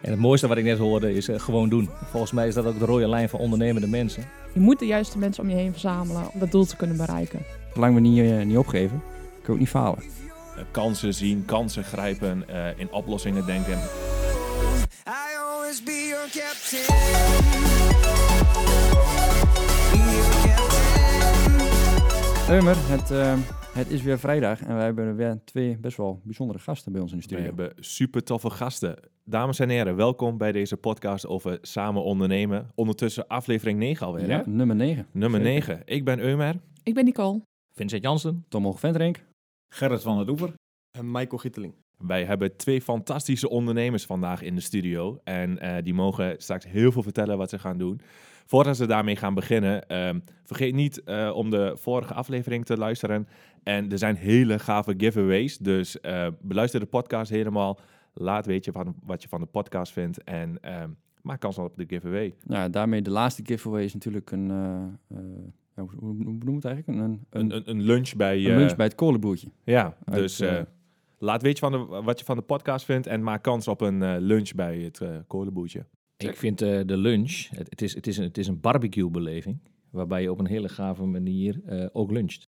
En het mooiste wat ik net hoorde is eh, gewoon doen. Volgens mij is dat ook de rode lijn van ondernemende mensen. Je moet de juiste mensen om je heen verzamelen om dat doel te kunnen bereiken. Zolang we niet, eh, niet opgeven, kun je ook niet falen. Eh, kansen zien, kansen grijpen, eh, in oplossingen denken. I always be your captain. Be your captain. Eumer, het, eh, het is weer vrijdag en wij hebben weer twee best wel bijzondere gasten bij ons in de We studio. hebben super toffe gasten. Dames en heren, welkom bij deze podcast over samen ondernemen. Ondertussen aflevering 9 alweer, Ja, hè? nummer 9. Nummer Zeker. 9. Ik ben Eumer. Ik ben Nicole. Vincent Jansen. Tom Hoog Ventrink. Gerrit van het Oever. En Michael Gieteling. Wij hebben twee fantastische ondernemers vandaag in de studio. En eh, die mogen straks heel veel vertellen wat ze gaan doen. Voordat ze daarmee gaan beginnen, ehm, vergeet niet eh, om de vorige aflevering te luisteren. En er zijn hele gave giveaways. Dus eh, beluister de podcast helemaal. Laat weten van, wat je van de podcast vindt. En ehm, maak kans op de giveaway. Nou, daarmee de laatste giveaway is natuurlijk een, ja, hoe, hoe noemen we het eigenlijk? Een, een, Een, lunch bij... een lunch bij het kolenboertje. Ja, Uit, dus laat weten van de, wat je van de podcast vindt. En maak kans op een lunch bij het eh kolenboertje. Ik vind eh, de lunch, het, het, is, het, is een, het is een barbecue-beleving. Waarbij je op een hele gave manier eh, ook luncht.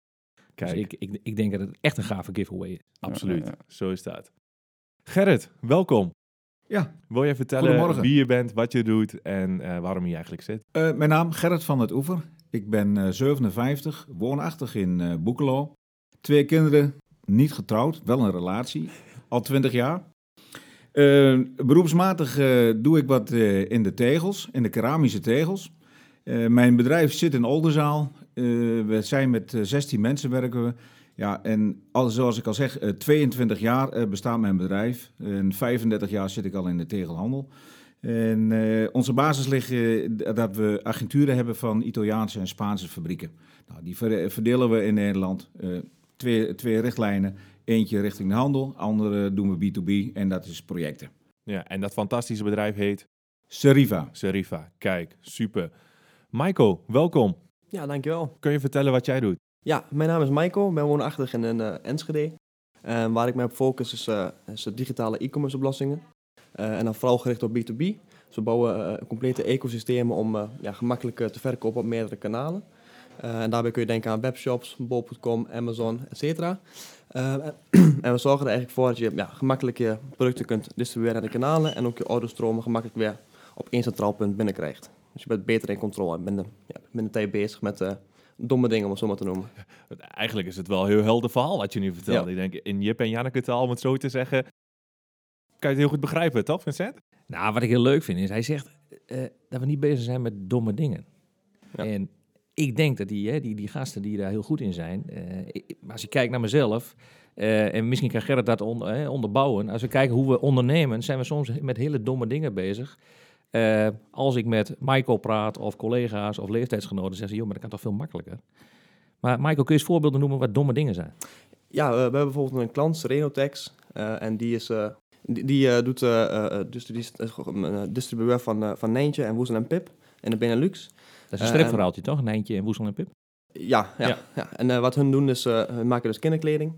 Kijk, Dus ik, ik, ik denk dat het echt een gave giveaway is. absoluut. Ja, ja. Zo is dat. Gerrit, welkom. Ja, Wil je vertellen wie je bent, wat je doet en eh, waarom je eigenlijk zit? eh, mijn naam Gerrit van het Oever. Ik ben eh, 57, woonachtig in eh Boekelo. Twee kinderen, niet getrouwd, wel een relatie, al 20 jaar. Eh, beroepsmatig eh, doe ik wat eh, in de tegels, in de keramische tegels. Mijn bedrijf zit in Oldenzaal. We zijn met eh, 16 mensen werken we. Ja, en al, zoals ik al zeg, eh, 22 jaar bestaat mijn bedrijf. En 35 jaar zit ik al in de tegelhandel. En onze basis ligt dat we agenturen hebben van Italiaanse en Spaanse fabrieken. Nou, die ver- verdelen we in Nederland. Twee, twee richtlijnen. Eentje richting de handel, andere doen we B2B en dat is projecten. Ja, en dat fantastische bedrijf heet Seriva. Serifa. Kijk, super. Michael, welkom. Ja, dankjewel. Kun je vertellen wat jij doet? Ja, mijn naam is Michael. Ik ben woonachtig in een eh, Enschede. En waar ik me op focus is, eh, is digitale e-commerce oplossingen. Eh, en dan vooral gericht op B2B. Dus we bouwen eh, complete ecosystemen om eh, ja, gemakkelijk eh, te verkopen op meerdere kanalen. Eh, en daarbij kun je denken aan webshops, bol.com, Amazon, etc. en we zorgen er eigenlijk voor dat je ja, gemakkelijk je producten kunt distribueren naar de kanalen. En ook je orderstromen gemakkelijk weer op één centraal punt binnenkrijgt. Dus je bent beter in controle en minder, ja, minder tijd bezig met eh, domme dingen, om het zo maar te noemen. Eigenlijk is het wel een heel helder verhaal wat je nu vertelt. Ja. Ik denk, in Jip en Janneke taal, om het zo te zeggen, kan je het heel goed begrijpen, toch Vincent? Nou, wat ik heel leuk vind is, hij zegt eh, dat we niet bezig zijn met domme dingen. Ja. En ik denk dat die, hè, die, die gasten die daar heel goed in zijn, eh, ik- maar als je kijkt naar mezelf, eh, en misschien kan Gerrit dat on- onderbouwen, als we kijken hoe we ondernemen, zijn we soms met hele domme dingen bezig. Eh, als ik met Michael praat, of collega's, of leeftijdsgenoten, zeggen ze, joh, maar dat kan toch veel makkelijker. Maar Michael, kun je eens voorbeelden noemen wat domme dingen zijn? Ja, we hebben bijvoorbeeld een klant, Serenotex. eh, en die, is, die, die doet dus eh, distribueur van, van Nijntje en Woezel en Pip in de Benelux. Dat is een Eh, stripverhaaltje, toch? Nijntje en Woesel en Pip. Ja, ja, Ja. ja. en eh, wat hun doen is, eh hun maken dus kinderkleding.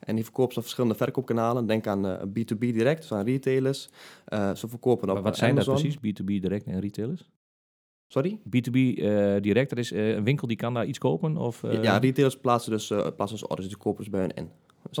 En die verkopen ze op verschillende verkoopkanalen. Denk aan eh, B2B direct, dus aan retailers. Eh, ze verkopen op Maar wat eh, zijn dat precies? B2B direct en retailers? Sorry? B2B eh, direct, dat is eh, een winkel die kan daar iets kopen? Of, eh, ja, retailers plaatsen dus, eh, plaatsen dus orders, die kopen dus bij hun in.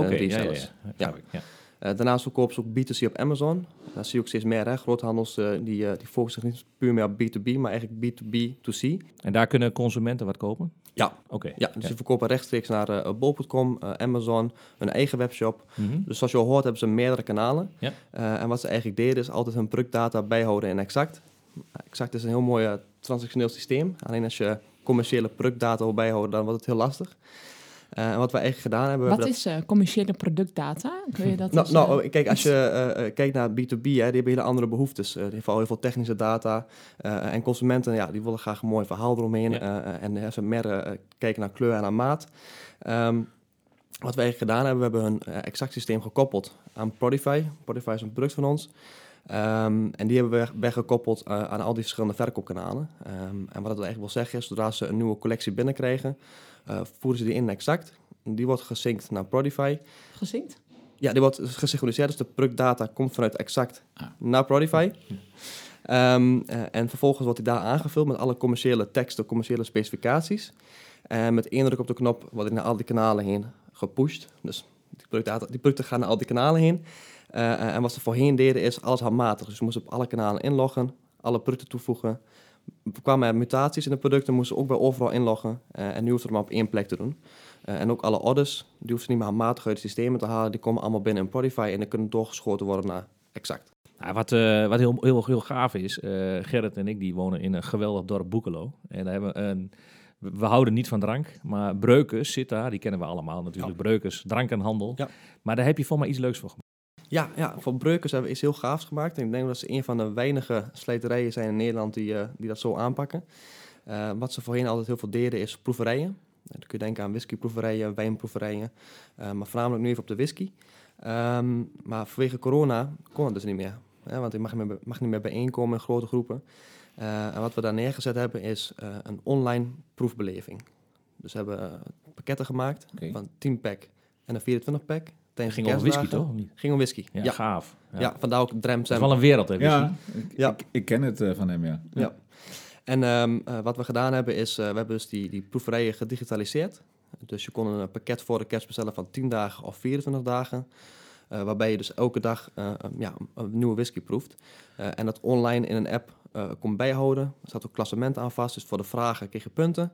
Oké, ja, ja, ja. Ja. Eh, daarnaast verkopen ze ook B2C op Amazon. Daar zie je ook steeds meer. Hè? Groothandels eh, die, eh, die focussen zich niet puur meer op B2B, maar eigenlijk B2B2C. En daar kunnen consumenten wat kopen? Ja. Oké. Ja, dus die verkopen rechtstreeks naar bol.com, Amazon, hun eigen webshop. Mhm. Dus zoals je al hoort hebben ze meerdere kanalen. Ja. En wat ze eigenlijk deden is altijd hun productdata bijhouden in Exact. Exact is een heel mooi transactioneel systeem. Alleen als je commerciële productdata wil bijhouden, dan wordt het heel lastig. Eh, en wat we eigenlijk gedaan hebben... Wat hebben is eh, commerciële productdata? Kun je dat Nou, eens, nou eh, kijk, als je kijkt naar B2B, hè, die hebben hele andere behoeftes. Eh, die hebben vooral heel veel technische data. eh, en consumenten, ja, die willen graag een mooi verhaal eromheen. Ja. en ze meer eh, kijken naar kleur en naar maat. Ehm, wat we eigenlijk gedaan hebben, we hebben een exact systeem gekoppeld aan Prodify. Prodify is een product van ons. Ehm, en die hebben we weggekoppeld eh, aan al die verschillende verkoopkanalen. Ehm, en wat dat eigenlijk wil zeggen is, zodra ze een nieuwe collectie binnenkrijgen, eh, voeren ze die in exact. Die wordt gesynct naar Prodify. gezinkt? Ja, die wordt gesynchroniseerd, dus de productdata komt vanuit Exact Ah. naar Prodify. Ehm, eh, en vervolgens wordt die daar aangevuld met alle commerciële teksten, commerciële specificaties. En met één druk op de knop wordt die naar al die kanalen heen gepusht. Dus die producten, die producten gaan naar al die kanalen heen. Eh, en wat ze voorheen deden is alles handmatig. Dus we moesten op alle kanalen inloggen, alle producten toevoegen. Kwamen er mutaties in de producten, moesten we ook bij overal inloggen. Eh, en nu we het maar op één plek te doen. Eh, en ook alle orders, die hoeven ze niet meer handmatig uit de systemen te halen. Die komen allemaal binnen in Prodify en die kunnen doorgeschoten worden naar Exact. Nou, wat eh, wat heel, heel, heel gaaf is, Gerrit en ik die wonen in een geweldig dorp Boekelo. En daar hebben we een... We houden niet van drank, maar Breukers zit daar. Die kennen we allemaal natuurlijk. Breukers, drankenhandel. Ja. Maar daar heb je voor mij iets leuks voor gemaakt. Ja, ja, voor Breukers hebben we iets heel gaafs gemaakt. En ik denk dat ze een van de weinige slijterijen zijn in Nederland die, eh, die dat zo aanpakken. Eh, wat ze voorheen altijd heel veel deden is proeverijen. Eh, Dan kun je denken aan whiskyproeverijen, wijnproeverijen, maar voornamelijk nu even op de whisky. Ehm, maar vanwege corona kon het dus niet meer. Hè, want je mag, niet meer, mag niet meer bijeenkomen in grote groepen. En wat we daar neergezet hebben is een online proefbeleving. Dus we hebben pakketten gemaakt van 10 pack en een 24 pack. Het Tijdens ging over whisky, toch? Ging om whisky. Ja, Ja, gaaf. Ja. ja. vandaar ook Drem Het is wel een wereld, hè, whisky. Ja, ik, Ja. Ik, ik ken het eh, van hem, ja. Ja. En ehm, eh, wat we gedaan hebben is, eh, we hebben dus die, die proeverijen gedigitaliseerd. Dus je kon een pakket voor de kerst bestellen van 10 dagen of 24 dagen. eh, waarbij je dus elke dag eh, een- ja, een nieuwe whisky proeft. Eh, en dat online in een app eh kon bijhouden. Er zat ook klassement aan vast, dus voor de vragen kreeg je punten.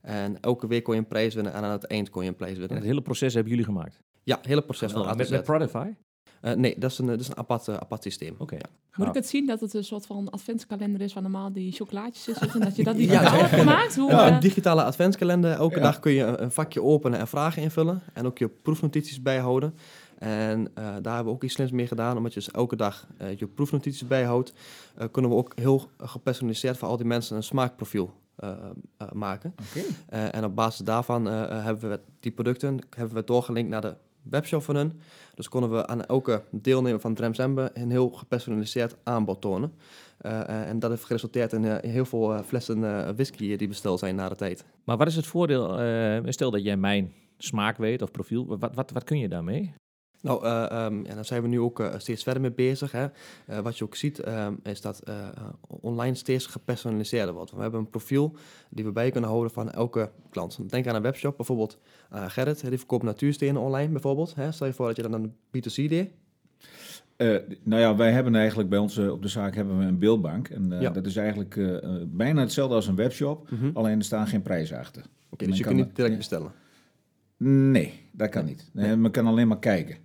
En elke week kon je een prijs winnen en aan het eind kon je een prijs En winnen. het hele proces hebben jullie gemaakt. Ja, het hele proces van met, met Prodify? Eh, nee, dat is een, dat is een apart, eh, apart systeem. Oké. Moet ik het zien dat het een soort van adventskalender is waar normaal die chocolaatjes in zitten? Dat je dat digitaal ja. hebt gemaakt? Hoe, Ja, eh, een digitale adventskalender. Elke Ja. dag kun je een, vakje openen en vragen invullen. En ook je proefnotities bijhouden. En eh, daar hebben we ook iets slims mee gedaan. Omdat je dus elke dag eh, je proefnotities bijhoudt, eh, kunnen we ook heel gepersonaliseerd voor al die mensen een smaakprofiel eh, eh, maken. Oké. Eh, en op basis daarvan eh, eh, hebben we die producten hebben we doorgelinkt naar de webshop van. Dus konden we aan elke deelnemer van Dremzembe een heel gepersonaliseerd aanbod tonen. Eh, eh, en dat heeft geresulteerd in eh, heel veel flessen whisky die besteld zijn na de tijd. Maar wat is het voordeel? stel dat jij mijn smaak weet of profiel. Wat, wat, wat kun je daarmee? Nou, eh, ehm, daar zijn we nu ook eh, steeds verder mee bezig. Hè. Eh, wat je ook ziet, ehm, is dat online steeds gepersonaliseerder wordt. We hebben een profiel die we bij kunnen houden van elke klant. Denk aan een webshop, bijvoorbeeld Gerrit, die verkoopt natuurstenen online bijvoorbeeld. Hè. Stel je voor dat je dan een B2C deed. Nou ja, wij hebben eigenlijk bij ons op de zaak hebben we een beeldbank. En Ja. dat is eigenlijk bijna hetzelfde als een webshop. Oké, Alleen er staan geen prijzen achter. dus men je kunt niet direct bestellen. Nee, dat kan niet. Nee, Men kan alleen maar kijken.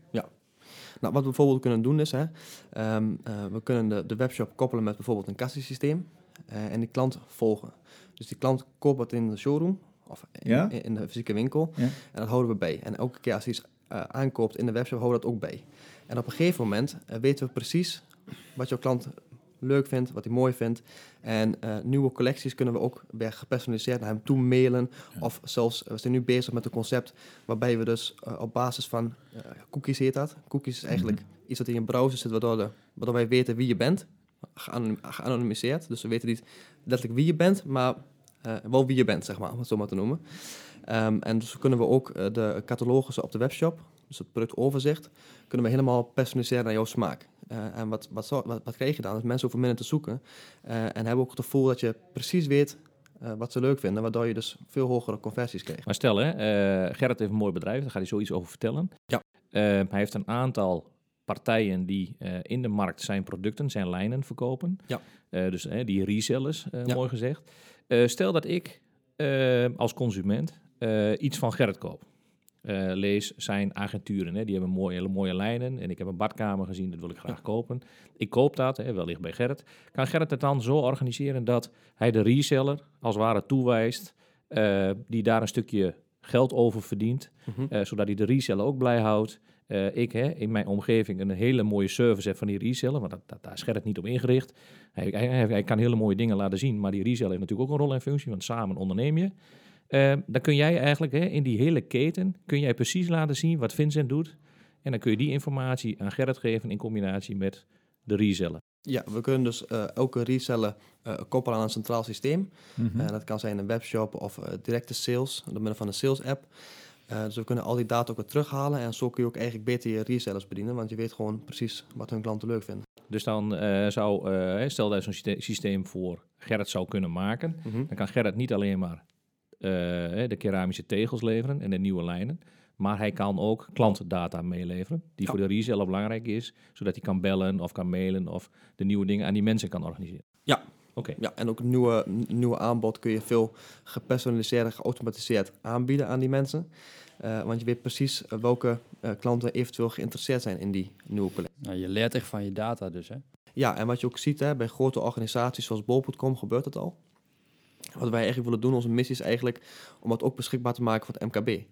Nou, wat we bijvoorbeeld kunnen doen is, hè, ehm, eh, we kunnen de, de webshop koppelen met bijvoorbeeld een kassiesysteem eh, en die klant volgen. Dus die klant koopt het in de showroom of in, Ja? in, in de fysieke winkel Ja. en dat houden we bij. En elke keer als hij iets eh, aankoopt in de webshop, houden we dat ook bij. En op een gegeven moment weten we precies wat jouw klant leuk vindt, wat hij mooi vindt. En eh, nieuwe collecties kunnen we ook weer gepersonaliseerd naar hem toe mailen. Ja. Of zelfs, we zijn nu bezig met een concept waarbij we dus eh, op basis van eh, cookies heet dat. Cookies is eigenlijk iets wat in je browser zit, waardoor, de, waardoor wij weten wie je bent. Geanonim- Geanonimiseerd. Dus we weten niet letterlijk wie je bent, maar eh, wel wie je bent, zeg maar, om het zo maar te noemen. Ehm, en dus kunnen we ook eh, de catalogussen op de webshop, dus het productoverzicht, kunnen we helemaal personaliseren naar jouw smaak. Eh, en wat, wat, wat, wat krijg je dan? Dat mensen hoeven minder te zoeken eh, en hebben ook het gevoel dat je precies weet eh, wat ze leuk vinden, waardoor je dus veel hogere conversies krijgt. Maar stel, hè, Gerrit heeft een mooi bedrijf, daar gaat hij zoiets over vertellen. Ja. Hij heeft een aantal partijen die in de markt zijn producten, zijn lijnen verkopen. Ja. Dus die resellers, Ja. mooi gezegd. Stel dat ik als consument iets van Gerrit koop. Eh, lees zijn agenturen, hè, die hebben mooie, hele mooie lijnen. En ik heb een badkamer gezien, dat wil ik graag kopen. Ik koop dat, hè, wellicht bij Gerrit. Kan Gerrit het dan zo organiseren dat hij de reseller als het ware toewijst, eh, die daar een stukje geld over verdient, Mhm. eh, zodat hij de reseller ook blij houdt. Ik hè, in mijn omgeving een hele mooie service heb van die reseller, maar dat, dat, daar is Gerrit niet op ingericht. Hij- hij kan hele mooie dingen laten zien, maar die reseller heeft natuurlijk ook een rol en functie, want samen onderneem je. Eh, dan kun jij eigenlijk hè, in die hele keten, kun jij precies laten zien wat Vincent doet. En dan kun je die informatie aan Gerrit geven in combinatie met de reseller. Ja, we kunnen dus eh, elke reseller eh, koppelen aan een centraal systeem. Mhm. Eh, dat kan zijn een webshop of eh, directe sales, door middel van een sales app. Eh, dus we kunnen al die data ook weer terughalen en zo kun je ook eigenlijk beter je resellers bedienen, want je weet gewoon precies wat hun klanten leuk vinden. Dus dan eh, zou, eh, stel dat je zo'n syste- systeem voor Gerrit zou kunnen maken, dan kan Gerrit niet alleen maar de keramische tegels leveren en de nieuwe lijnen, maar hij kan ook klantdata meeleveren, die Ja. voor de reseller belangrijk is, zodat hij kan bellen of kan mailen of de nieuwe dingen aan die mensen kan organiseren. Ja. Oké. Ja, en ook een nieuwe, nieuwe aanbod kun je veel gepersonaliseerd en geautomatiseerd aanbieden aan die mensen. Eh, want je weet precies eh, welke eh, klanten eventueel geïnteresseerd zijn in die nieuwe collectie. Nou, je leert echt van je data dus, hè? Ja, en wat je ook ziet hè, bij grote organisaties zoals bol.com gebeurt het al. Wat wij eigenlijk willen doen, onze missie is eigenlijk om het ook beschikbaar te maken voor het MKB.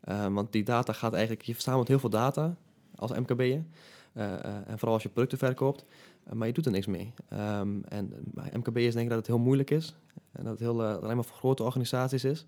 Eh, want die data gaat eigenlijk, je verzamelt heel veel data als MKB'er. Eh, eh, en vooral als je producten verkoopt, maar je doet er niks mee. Ehm, en MKB'ers denken dat het heel moeilijk is. En dat het heel, alleen maar voor grote organisaties is.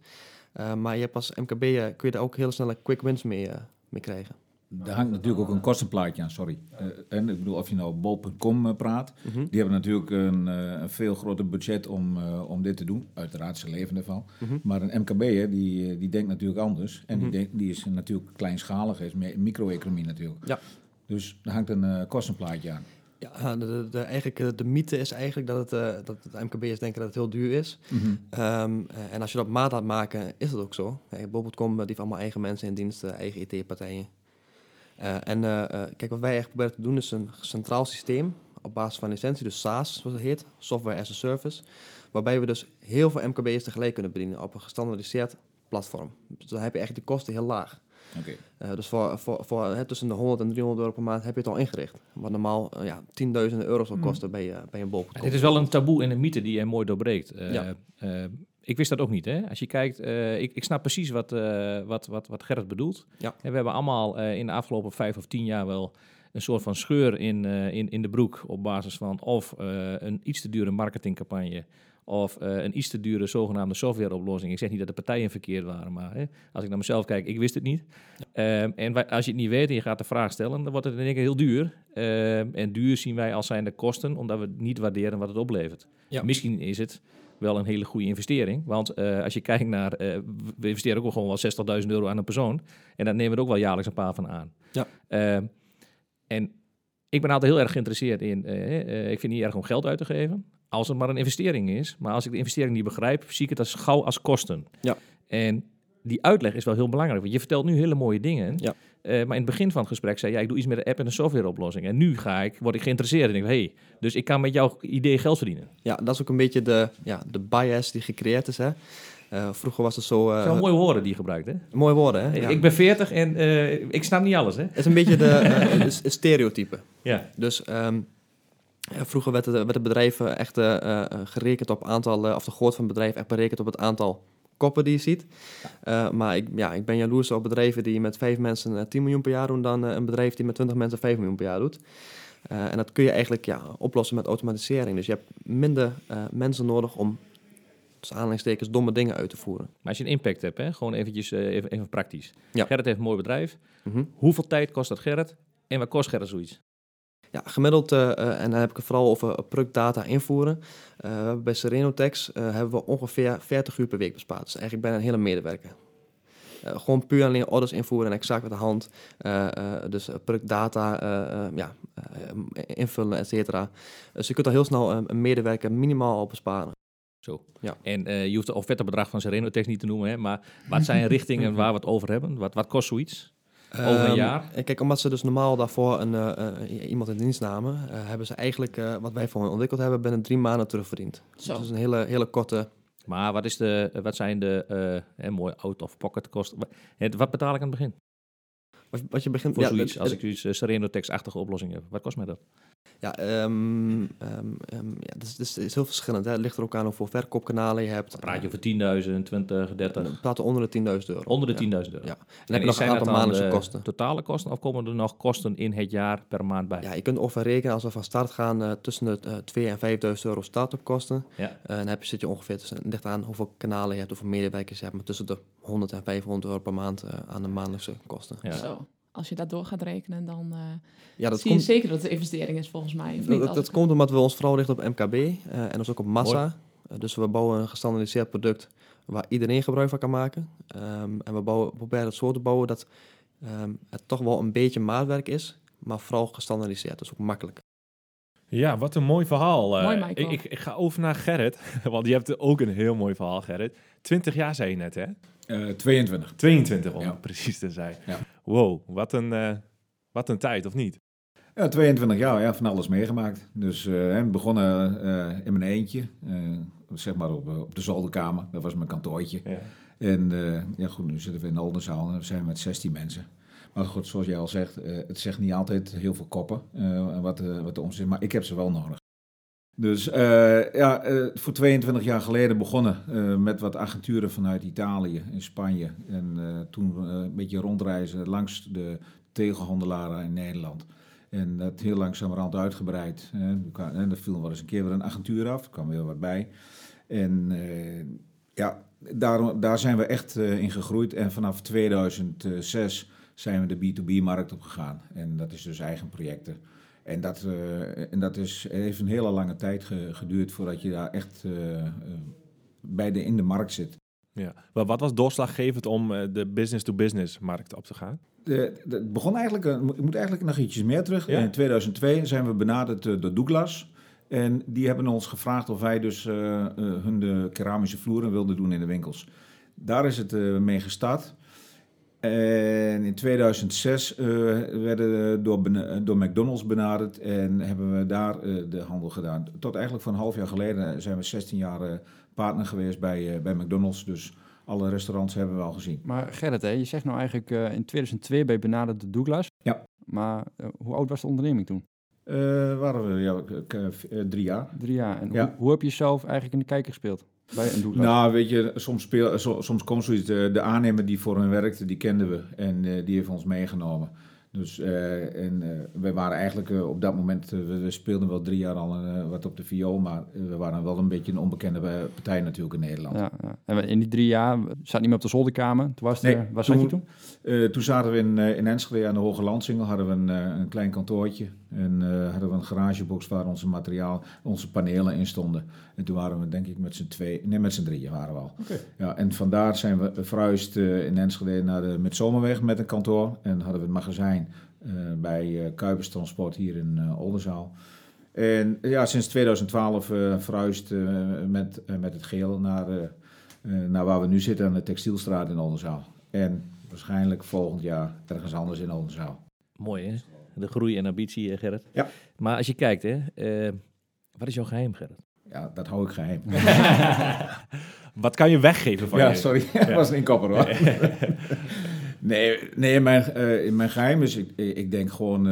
Maar je hebt als MKB'er kun je daar ook heel snel quick wins mee, mee krijgen. Daar hangt natuurlijk ook een kostenplaatje aan, sorry. Eh, en ik bedoel, of je nou bol.com eh, praat, Mhm. die hebben natuurlijk een, eh, een veel groter budget om, om dit te doen. Uiteraard, ze leven ervan. Mhm. Maar een MKB'er, die, die denkt natuurlijk anders. En Mhm. die, denkt, die is natuurlijk kleinschalig, is micro-economie natuurlijk. Ja. Dus daar hangt een kostenplaatje aan. Ja, de, eigenlijk, de mythe is eigenlijk dat, het, dat de MKB'ers denken dat het heel duur is. Ehm, eh, en als je dat maat laat maken, is dat ook zo. Eh, die heeft allemaal eigen mensen in dienst, eh, eigen IT-partijen. Eh, en eh, eh, kijk, wat wij echt proberen te doen is een centraal systeem op basis van licentie, dus SaaS, zoals het heet, Software as a Service, waarbij we dus heel veel MKB'ers tegelijk kunnen bedienen op een gestandardiseerd platform. Dus dan heb je eigenlijk de kosten heel laag. Oké. Eh, dus voor, voor, voor hè, tussen de 100 en 300 euro per maand heb je het al ingericht. Wat normaal eh, ja, tienduizenden euro's zal Mm. kosten bij, bij een bol. Dit is wel een taboe en een mythe die jij mooi doorbreekt. Eh, Ja. Ik wist dat ook niet. Hè? Als je kijkt, eh, ik, ik snap precies wat, eh, wat, wat, wat Gerrit bedoelt. Ja. En we hebben allemaal eh, in de afgelopen vijf of tien jaar wel een soort van scheur in, in, in de broek op basis van of een iets te dure marketingcampagne of een iets te dure zogenaamde softwareoplossing. Ik zeg niet dat de partijen verkeerd waren, maar hè, als ik naar mezelf kijk, ik wist het niet. Ehm, en wij- als je het niet weet en je gaat de vraag stellen, dan wordt het in één keer heel duur. Ehm, en duur zien wij als zijnde kosten, omdat we niet waarderen wat het oplevert. Ja. Misschien is het wel een hele goede investering. Want eh, als je kijkt naar, eh, we investeren ook wel gewoon wel 60.000 euro aan een persoon. En daar nemen we er ook wel jaarlijks een paar van aan. Ja. Ehm, en ik ben altijd heel erg geïnteresseerd in, eh, eh, ik vind het niet erg om geld uit te geven. Als het maar een investering is. Maar als ik de investering niet begrijp, zie ik het als gauw als kosten. Ja. En die uitleg is wel heel belangrijk. Want je vertelt nu hele mooie dingen. Ja. Eh, maar in het begin van het gesprek zei jij, ik doe iets met een app en een softwareoplossing. En nu ga ik, word ik geïnteresseerd en denk, hey, dus ik kan met jouw idee geld verdienen. Ja, dat is ook een beetje de, ja, de bias die gecreëerd is. Hè. Eh, vroeger was het zo... wel mooie woorden die je gebruikt, hè? mooie woorden, hè? Ik- Ja. Ik ben 40 en ik snap niet alles, hè? Het is een beetje de stereotype. Ja. Dus ehm, vroeger werd het, werd het bedrijf echt gerekend op aantal, of de grootte van het bedrijf echt berekend op het aantal koppen die je ziet. Eh, maar ik, ja, ik ben jaloers op bedrijven die met vijf mensen eh, 10 miljoen per jaar doen, dan eh, een bedrijf die met 20 mensen 5 miljoen per jaar doet. Eh, en dat kun je eigenlijk ja, oplossen met automatisering. Dus je hebt minder eh, mensen nodig om, aanhalingstekens, domme dingen uit te voeren. Maar als je een impact hebt, hè, gewoon eventjes, eh, even, even praktisch. Ja. Gerrit heeft een mooi bedrijf. Mhm. Hoeveel tijd kost dat Gerrit? En wat kost Gerrit zoiets? Ja, gemiddeld, eh, eh, en dan heb ik het vooral over productdata invoeren. Eh, we hebben bij Serenotex hebben we ongeveer 40 uur per week bespaard. Dus eigenlijk bijna een hele medewerker. Gewoon puur alleen orders invoeren en exact met de hand. Dus productdata ja, invullen, et cetera. Dus je kunt er heel snel een medewerker minimaal op besparen. Zo. Ja. En je hoeft het offerte bedrag van Serenotex niet te noemen, hè, maar wat zijn richtingen waar we het over hebben? Wat, wat kost zoiets? Over een Ehm, jaar? Kijk, omdat ze dus normaal daarvoor een, eh, eh, iemand in dienst namen, eh, hebben ze eigenlijk eh, wat wij voor hen ontwikkeld hebben binnen drie maanden terugverdiend. Dus Zo. dat is een hele, hele korte Maar wat, is de, wat zijn de, eh, hè, mooi out-of-pocket kosten? Wat betaal ik aan het begin Wat, je begint... voor ja, zoiets? het- Als ik zoiets uh, Serenotex-achtige oplossing heb. Wat kost mij dat? Ja, ehm, ehm, ehm, ja dat, is, dat is heel verschillend. Hè. Het ligt er ook aan hoeveel verkoopkanalen je hebt. Praat je over 10.000, 20, 30? We praten onder de 10.000 euro. Onder de Ja. 10.000 euro. Ja. En dan heb je nog zijn een aantal maandelijkse de kosten. totale kosten of komen er nog kosten in het jaar per maand bij? Ja, je kunt ongeveer rekenen als we van start gaan eh, tussen de uh, 2 en 5.000 euro start-up kosten. Ja. Uh, en dan heb je, zit je ongeveer tussen, het ligt aan hoeveel kanalen je hebt, hoeveel medewerkers je hebt, maar tussen de 100 en 500 euro per maand uh, aan de maandelijkse kosten. Ja. Zo. Als je dat door gaat rekenen, dan uh, ja, dat zie komt, je zeker dat het een investering is volgens mij. of niet? Dat, Als dat ik- komt omdat we ons vooral richten op MKB uh, en dus ook op massa. Uh, dus we bouwen een gestandardiseerd product waar iedereen gebruik van kan maken. Ehm, en we bouwen, proberen het zo te bouwen dat ehm, het toch wel een beetje maatwerk is, maar vooral gestandaardiseerd, dus ook makkelijk. Ja, wat een mooi verhaal. Eh, Mooi, ik, ik, ik ga over naar Gerrit, want je hebt ook een heel mooi verhaal, Gerrit. 20 jaar zei je net, hè? Eh, 22. 22 om Ja. precies te zijn. Ja. Wow, wat een, eh, wat een tijd, of niet? Ja, 22 jaar, ja, van alles meegemaakt. Dus hè, begonnen in mijn eentje, zeg maar op, op de zolderkamer. Dat was mijn kantoortje. Ja. En ja, goed, nu zitten we in de Oldenzaal en we zijn met 16 mensen. Maar goed, zoals jij al zegt, het zegt niet altijd heel veel koppen wat, wat de omzet Maar ik heb ze wel nodig. Dus eh, ja, eh, voor 22 jaar geleden begonnen eh, met wat agenturen vanuit Italië en Spanje. En toen een beetje rondreizen langs de tegelhandelaren in Nederland. En dat heel langzamerhand uitgebreid. En er viel wel eens een keer weer een agentuur af, er kwam weer wat bij. En ja, daar, daar zijn we echt in gegroeid. En vanaf 2006 zijn we de B2B-markt opgegaan. En dat is dus eigen projecten. En dat, eh, en dat is, heeft een hele lange tijd ge- geduurd voordat je daar echt eh, eh, bij de, in de markt zit. Ja. Maar wat was doorslaggevend om de business-to-business markt op te gaan? Het begon eigenlijk, ik moet eigenlijk nog ietsjes meer terug. Ja? In 2002 zijn we benaderd door Douglas. En die hebben ons gevraagd of wij dus hun de keramische vloeren wilden doen in de winkels. Daar is het mee gestart. En in 2006 eh, werden we door, door McDonald's benaderd en hebben we daar eh, de handel gedaan. Tot eigenlijk van een half jaar geleden zijn we 16 jaar eh, partner geweest bij, eh, bij McDonald's. Dus alle restaurants hebben we al gezien. Maar Gerrit, hè, je zegt nou eigenlijk eh, in 2002 ben je benaderd door Douglas. Ja. Maar eh, hoe oud was de onderneming toen? Eh, waren we ja, eh, drie jaar. Drie jaar. En Ja. hoe, hoe heb je jezelf eigenlijk in de kijker gespeeld? Bij een Douglas? Nou, weet je, soms, speel, so- soms komt zoiets. De, de aannemer die voor hen werkte, die kenden we. En eh, die heeft ons meegenomen. Dus, eh, en eh, we waren eigenlijk op dat moment, we, we speelden wel drie jaar al wat op de viool, maar we waren wel een beetje een onbekende partij natuurlijk in Nederland. Ja, ja. En in die drie jaar zat niet meer op de zolderkamer. Toen was Nee, er, waar zat je toen- toen? Eh, toen zaten we in, eh, in Enschede aan de Hoge Landsingel, hadden we een, eh, een klein kantoortje. En hadden we een garagebox waar onze materiaal, onze panelen in stonden. En toen waren we denk ik met z'n twee, nee met z'n drieën waren we al. Ja, en vandaar zijn we verhuisd in Enschede naar de Midzomerweg met een kantoor. En hadden we het magazijn bij Kuipers Transport hier in Oldenzaal. En ja, sinds 2012 eh, verhuisd met, met het geel naar, naar waar we nu zitten aan de Textielstraat in Oldenzaal. En waarschijnlijk volgend jaar ergens anders in Oldenzaal. Mooi, hè? De groei en ambitie, eh, Gerrit. Ja. Maar als je kijkt, hè, eh, wat is jouw geheim, Gerrit? Ja, dat hou ik geheim. Wat kan je weggeven van ja, je? sorry. Dat was een inkopper hoor. nee, nee mijn, eh, mijn geheim is, ik, ik denk gewoon,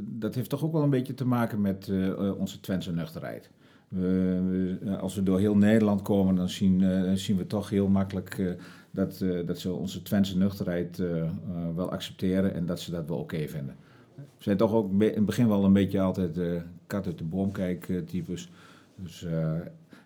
dat heeft toch ook wel een beetje te maken met onze Twentse nuchterheid. We- we- als we door heel Nederland komen, dan zien, zien we toch heel makkelijk dat, eh, dat ze onze Twentse nuchterheid eh, eh, wel accepteren en dat ze dat wel oké vinden. We zijn toch ook in het begin wel een beetje altijd kat uit de boom kijk eh, types. Dus,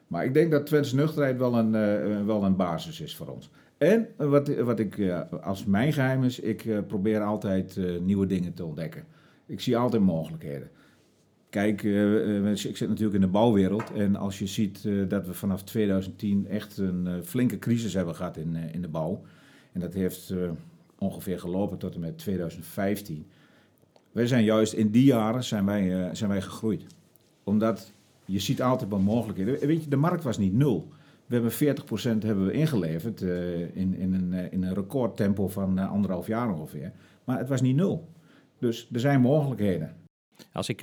maar ik denk dat Twentse nuchterheid wel een, wel een basis is voor ons. En wat, wat ik als mijn geheim is, ik probeer altijd nieuwe dingen te ontdekken. Ik zie altijd mogelijkheden. Kijk, eh, eh, ik zit natuurlijk in de bouwwereld. En als je ziet eh, dat we vanaf 2010 echt een flinke crisis hebben gehad in, in de bouw. En dat heeft ongeveer gelopen tot en met 2015. Wij zijn juist in die jaren zijn wij, zijn wij gegroeid. Omdat je ziet altijd wel mogelijkheden. Weet je, de markt was niet nul. We hebben 40% hebben we ingeleverd in, in, een, in een recordtempo van anderhalf jaar ongeveer. Maar het was niet nul. Dus er zijn mogelijkheden. Als ik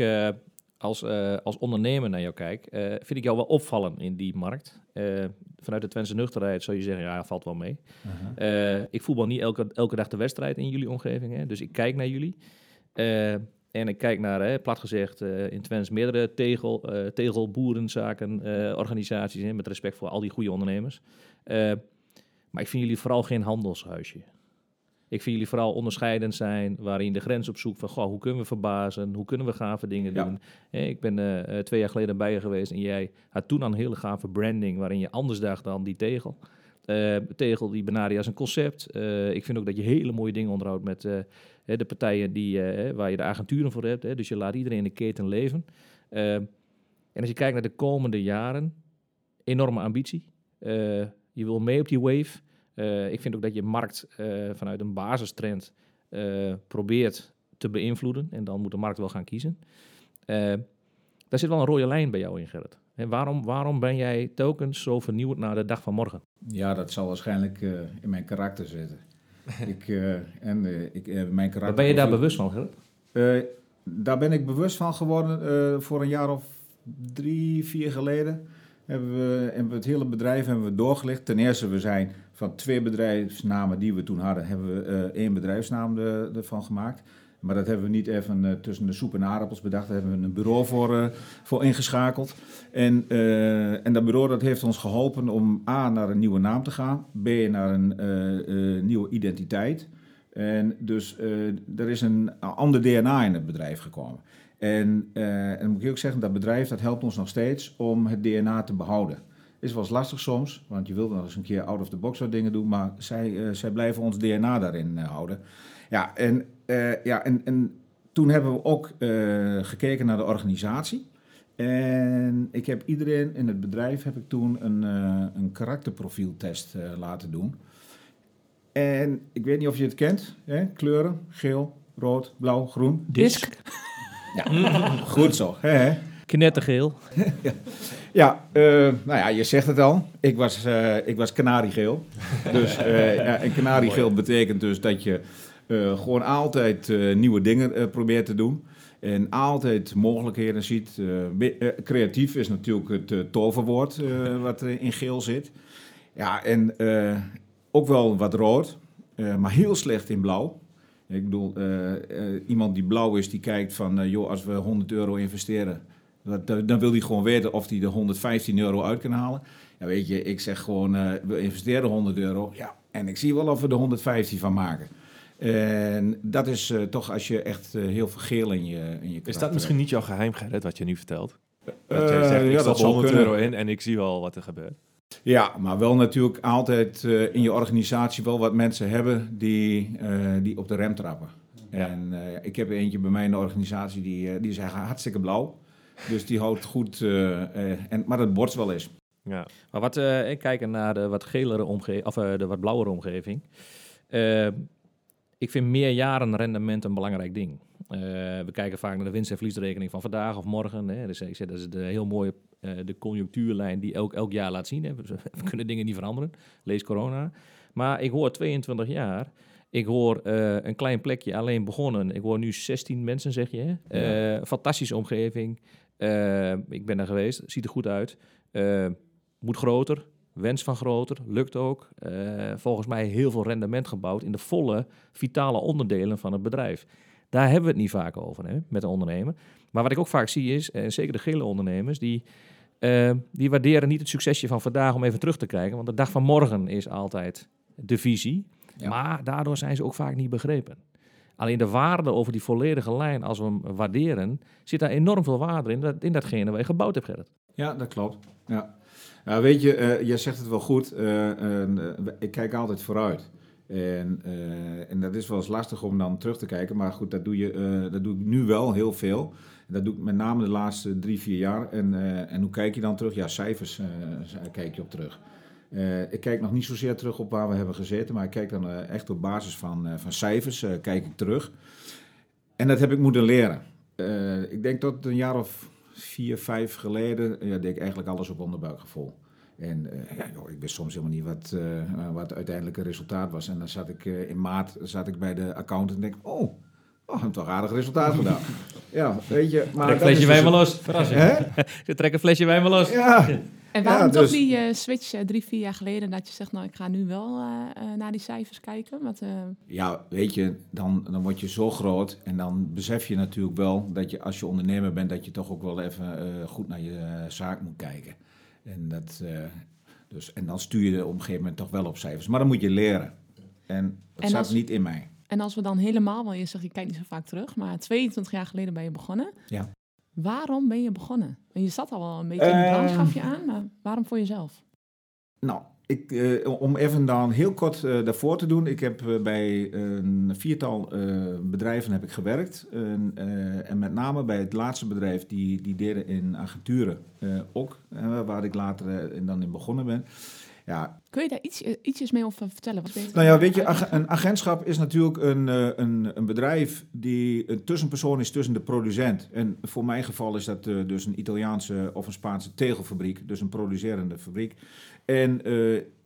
als, eh, als ondernemer naar jou kijk, eh, vind ik jou wel opvallen in die markt. Eh, vanuit de Twentse nuchterheid zou je zeggen, ja, valt wel mee. Eh, ik voetbal niet elke, elke dag de wedstrijd in jullie omgeving, hè, dus ik kijk naar jullie. En ik kijk naar, hè, plat gezegd, in Twents meerdere tegel, tegelboerenzaken, organisaties, hè, met respect voor al die goede ondernemers. Maar ik vind jullie vooral geen handelshuisje. Ik vind jullie vooral onderscheidend zijn, waarin de grens op zoek van, goh, hoe kunnen we verbazen, hoe kunnen we gave dingen Ja. doen. Ik ben eh, twee jaar geleden bij je geweest en jij had toen al een hele gave branding, waarin je anders dacht dan die tegel. Eh, tegel die benader je als een concept. Eh, ik vind ook dat je hele mooie dingen onderhoudt met de partijen die, waar je de agenturen voor hebt. Hè, dus je laat iedereen in de keten leven. En als je kijkt naar de komende jaren, enorme ambitie. Je wil mee op die wave. Eh, ik vind ook dat je markt eh, vanuit een basistrend eh, probeert te beïnvloeden. En dan moet de markt wel gaan kiezen. Daar zit wel een rode lijn bij jou in, Gerrit. En waarom, waarom ben jij telkens zo vernieuwd naar de dag van morgen? Ja, dat zal waarschijnlijk in mijn karakter zitten. ik, en, ik, mijn karakter Waar ben je daar bewust van, Gerrit? Daar ben ik bewust van geworden voor een jaar of drie, vier geleden. Hebben we, hebben we het hele bedrijf hebben we doorgelicht. Ten eerste, we zijn van twee bedrijfsnamen die we toen hadden, hebben we eh, één bedrijfsnaam er- ervan gemaakt. Maar dat hebben we niet even eh, tussen de soep en aardappels bedacht. Daar hebben we een bureau voor, eh, voor ingeschakeld. En, eh, en dat bureau dat heeft ons geholpen om A, naar een nieuwe naam te gaan. B, naar een eh, eh, nieuwe identiteit. En dus eh, er is een ander DNA in het bedrijf gekomen. En, eh, en dan moet ik ook zeggen, dat bedrijf dat helpt ons nog steeds om het DNA te behouden. Is wel eens lastig soms, want je wilt nog eens een keer out of the box wat dingen doen, maar zij, eh, zij blijven ons DNA daarin eh, houden. Ja, en, eh, ja en, en toen hebben we ook gekeken naar de organisatie. En ik heb iedereen in het bedrijf heb ik toen een, een karakterprofieltest laten doen. En ik weet niet of je het kent, hè? kleuren, geel, rood, blauw, groen. Disc. Goed zo, hè? Knettergeel. Ja, eh, nou ja, je zegt het al. Ik was, eh, ik was kanariegeel. Dus eh, ja, en kanariegeel betekent dus dat je gewoon altijd nieuwe dingen probeert te doen. En altijd mogelijkheden ziet. Creatief is natuurlijk het toverwoord wat er in geel zit. Ja, en ook wel wat rood, maar heel slecht in blauw. Ik bedoel, iemand die blauw is, die kijkt van, joh, als we 100 euro investeren, dan wil hij gewoon weten of hij de 115 euro uit kan halen. Ja, weet je, ik zeg gewoon, eh, we investeren 100 euro, ja, en ik zie wel of we er 115 van maken. En dat is eh, toch als je echt eh, heel veel geel in je, in je Is dat misschien niet jouw geheim, Gerrit, wat je nu vertelt? Dat hebt. jij zegt, ik ja, stop dat zou 100 kunnen. euro in en ik zie wel wat er gebeurt. Ja, maar wel natuurlijk altijd in je organisatie wel wat mensen hebben die, die op de rem trappen. Ja. En ik heb eentje bij mij in de organisatie die, die is eigenlijk hartstikke blauw. Dus die houdt goed, eh, eh, en, maar dat borst wel eens. Ja. Maar wat, eh, ik kijken naar de wat gelere omgeving, of eh, de wat blauwere omgeving. Eh, ik vind meerjarenrendement een belangrijk ding. Eh, we kijken vaak naar de winst- en verliesrekening van vandaag of morgen. Hè. Dus ik zeg, dat is de heel mooie eh, de conjunctuurlijn die elk, elk jaar laat zien. Hè. We, we kunnen dingen niet veranderen. Lees corona. Maar ik hoor 22 jaar. Ik hoor eh, een klein plekje alleen begonnen. Ik hoor nu 16 mensen, zeg je. hè. Eh, fantastische omgeving. Eh, ik ben daar geweest. Ziet er goed uit. Eh, moet groter. Wens van groter. Lukt ook. Eh, volgens mij heel veel rendement gebouwd in de volle vitale onderdelen van het bedrijf. Daar hebben we het niet vaak over hè, met de ondernemer. Maar wat ik ook vaak zie is, en zeker de gele ondernemers, die, die waarderen niet het succesje van vandaag om even terug te kijken. Want de dag van morgen is altijd de visie. Ja. Maar daardoor zijn ze ook vaak niet begrepen. Alleen de waarde over die volledige lijn, als we hem waarderen, zit daar enorm veel waarde in, dat, in datgene waar je gebouwd hebt, Gerrit. Ja, dat klopt. Ja. Weet je, eh jij zegt het wel goed. eh, eh, ik kijk altijd vooruit. En, en dat is wel eens lastig om dan terug te kijken. Maar goed, dat doe, je, dat doe ik nu wel heel veel. Dat doe ik met name de laatste drie, vier jaar. En, en hoe kijk je dan terug? Ja, cijfers kijk je op terug. Eh, ik kijk nog niet zozeer terug op waar we hebben gezeten. Maar ik kijk dan eh, echt op basis van, eh, van cijfers eh, kijk ik terug. En dat heb ik moeten leren. Eh, ik denk dat een jaar of vier, vijf geleden ja, deed ik eigenlijk alles op onderbuikgevoel. En eh, ja, joh, ik wist soms helemaal niet wat, eh, wat het uiteindelijke resultaat was. En dan zat ik eh, in maart zat ik bij de accountant en denk oh, oh, we hebben toch een aardig resultaat gedaan. ja, weet je. Maar Trek een dat is flesje dus wijn maar los. Verrassing. Hè? Je trekt een flesje wijn maar los. Ja, En waarom Ja, toch dus- die eh, switch eh, drie, vier jaar geleden dat je zegt, nou ik ga nu wel eh, eh, naar die cijfers kijken? Want, eh, Ja, weet je, dan, dan word je zo groot en dan besef je natuurlijk wel dat je als je ondernemer bent, dat je toch ook wel even eh, goed naar je zaak moet kijken. En, dat, eh, dus, en dan stuur je op een gegeven moment toch wel op cijfers. Maar dan moet je leren. En dat En als- niet in mij. en als we dan helemaal, want je zegt je kijkt niet zo vaak terug, maar 22 jaar geleden ben je begonnen. Ja. Waarom ben je begonnen? En je zat al wel een beetje in de Eh, branche, gaf je aan, maar waarom voor jezelf? Nou, ik, eh, om even dan heel kort eh, daarvoor te doen. Ik heb eh, bij een viertal bedrijven heb ik gewerkt. En, en met name bij het laatste bedrijf, die, die deden in agenturen ook. waar ik later dan in begonnen ben. Ja, Kun je daar iets, eh, ietsjes mee over vertellen? Wat Nou ja, weet je, ag- een agentschap is natuurlijk een, eh, een, een bedrijf die een tussenpersoon is tussen de producent. En voor mijn geval is dat eh, dus een Italiaanse of een Spaanse tegelfabriek, dus een producerende fabriek. En,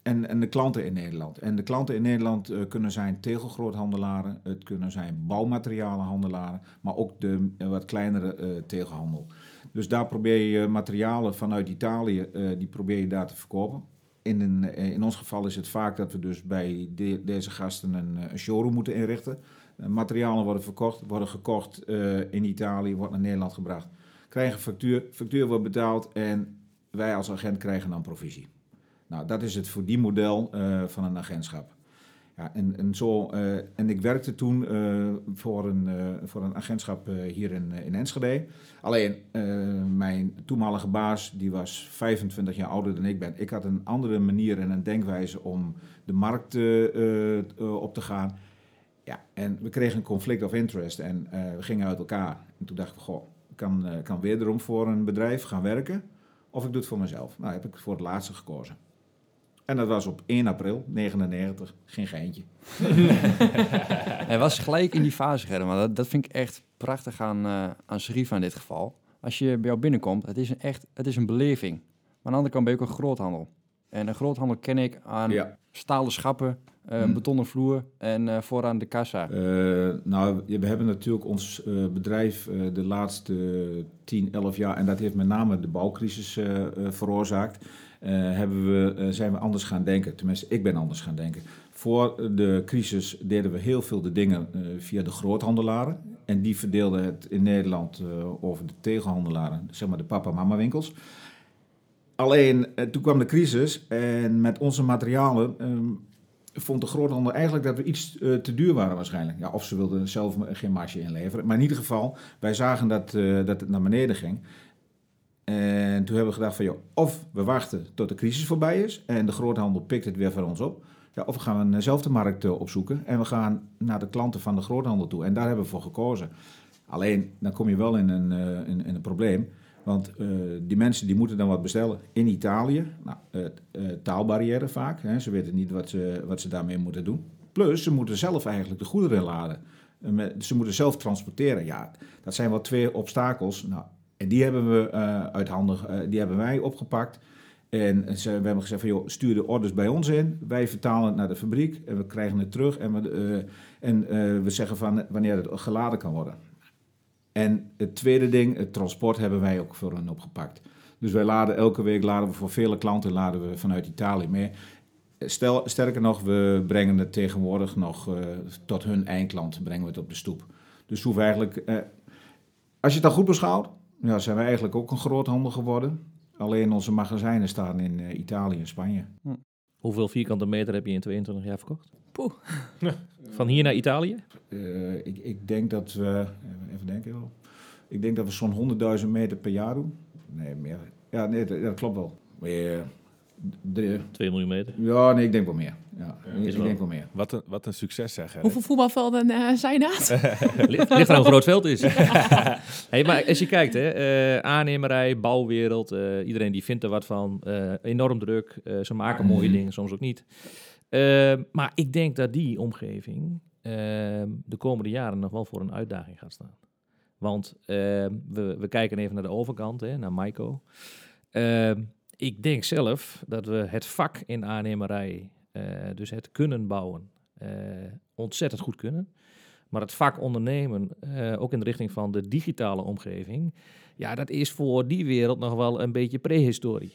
en, en de klanten in Nederland. En de klanten in Nederland kunnen zijn tegelgroothandelaren, het kunnen zijn bouwmaterialenhandelaren, maar ook de wat kleinere tegelhandel. Dus daar probeer je materialen vanuit Italië, die probeer je daar te verkopen. In, een, eh, in ons geval is het vaak dat we dus bij de- deze gasten een, eh, een showroom moeten inrichten. Eh, materialen worden verkocht, worden gekocht in Italië, wordt naar Nederland gebracht. Krijgen factuur, factuur wordt betaald en wij als agent krijgen dan provisie. Nou, dat is het voor die model van een agentschap. Ja, en, en, zo, eh, en ik werkte toen eh, voor, een, eh, voor een agentschap hier in, in Enschede. Alleen, mijn toenmalige baas, die was 25 jaar ouder dan ik ben. Ik had een andere manier en een denkwijze om de markt op te gaan. Ja, en we kregen een conflict of interest en we gingen uit elkaar. En toen dacht ik, goh, ik kan, kan wederom voor een bedrijf gaan werken of ik doe het voor mezelf. Nou, heb ik voor het laatste gekozen. En dat was op 1 april 99, geen geintje. Hij was gelijk in die fase, maar dat, dat vind ik echt prachtig aan, eh aan in dit geval. Als je bij jou binnenkomt, het is een echt het is een beleving. Maar aan de andere kant ben je ook een groothandel. En een groothandel ken ik aan Ja. stalen schappen, eh Hmm. betonnen vloer en eh, vooraan de kassa. Nou, we hebben natuurlijk ons bedrijf de laatste 10, 11 jaar, en dat heeft met name de bouwcrisis veroorzaakt, hebben we, eh, zijn we anders gaan denken. Tenminste, ik ben anders gaan denken. Voor de crisis deden we heel veel de dingen eh, via de groothandelaren. En die verdeelden het in Nederland eh, over de tegelhandelaren, zeg maar de papa-mama winkels. Alleen, eh, toen kwam de crisis en met onze materialen ehm, vond de groothandel eigenlijk dat we iets eh, te duur waren waarschijnlijk. Ja, of ze wilden zelf geen marge inleveren. Maar in ieder geval, wij zagen dat, eh, dat het naar beneden ging. En toen hebben we gedacht van, joh, of we wachten tot de crisis voorbij is en de groothandel pikt het weer van ons op. Ja, of we gaan zelf de markt eh, opzoeken en we gaan naar de klanten van de groothandel toe. En daar hebben we voor gekozen. Alleen, dan kom je wel in een, eh, in, een probleem. Want eh, die mensen die moeten dan wat bestellen in Italië. Nou, eh, eh, taalbarrière vaak. Hè. Ze weten niet wat ze, wat ze daarmee moeten doen. Plus, ze moeten zelf eigenlijk de goederen laden. Eh, Ze moeten zelf transporteren. Ja, dat zijn wel twee obstakels. Nou, en die hebben we eh uit handen, eh, die hebben wij opgepakt. En ze, we hebben gezegd van, joh, stuur de orders bij ons in. Wij vertalen het naar de fabriek en we krijgen het terug. En we, eh, en, we zeggen van wanneer het geladen kan worden. En het tweede ding, het transport, hebben wij ook voor hen opgepakt. Dus wij laden elke week, laden we voor vele klanten, laden we vanuit Italië mee. Stel, sterker nog, we brengen het tegenwoordig nog tot hun eindklant, brengen we het op de stoep. Dus hoeven eigenlijk, als je het dan goed beschouwt, ja, zijn wij eigenlijk ook een groothandel geworden. Alleen onze magazijnen staan in eh, Italië en Spanje. Hoeveel vierkante meter heb je in 22 jaar verkocht? Poeh. Van hier naar Italië? Eh, ik, ik denk dat we, even denken wel, ik denk dat we zo'n 100.000 meter per jaar doen. Nee, meer. Ja, nee, dat, dat klopt wel. Meer, de, 2 miljoen meter. ja, nee, ik denk wel meer. Ja, ik, is ik wel- denk wel meer. Wat een, wat een succes zeg. Gerrit. Hoeveel voetbalvelden eh, zijn dat? Ligt ligt er een groot veld is. hey, maar als je kijkt, hè, eh, aannemerij, bouwwereld, eh, iedereen die vindt er wat van. eh, enorm druk. eh, ze maken mooie dingen, soms ook niet. Maar ik denk dat die omgeving eh, de komende jaren nog wel voor een uitdaging gaat staan. Want eh, we, we kijken even naar de overkant, hè, naar Maiko. Ik denk zelf dat we het vak in aannemerij, eh, dus het kunnen bouwen, eh, ontzettend goed kunnen. Maar het vak ondernemen, eh, ook in de richting van de digitale omgeving, ja, dat is voor die wereld nog wel een beetje prehistorie.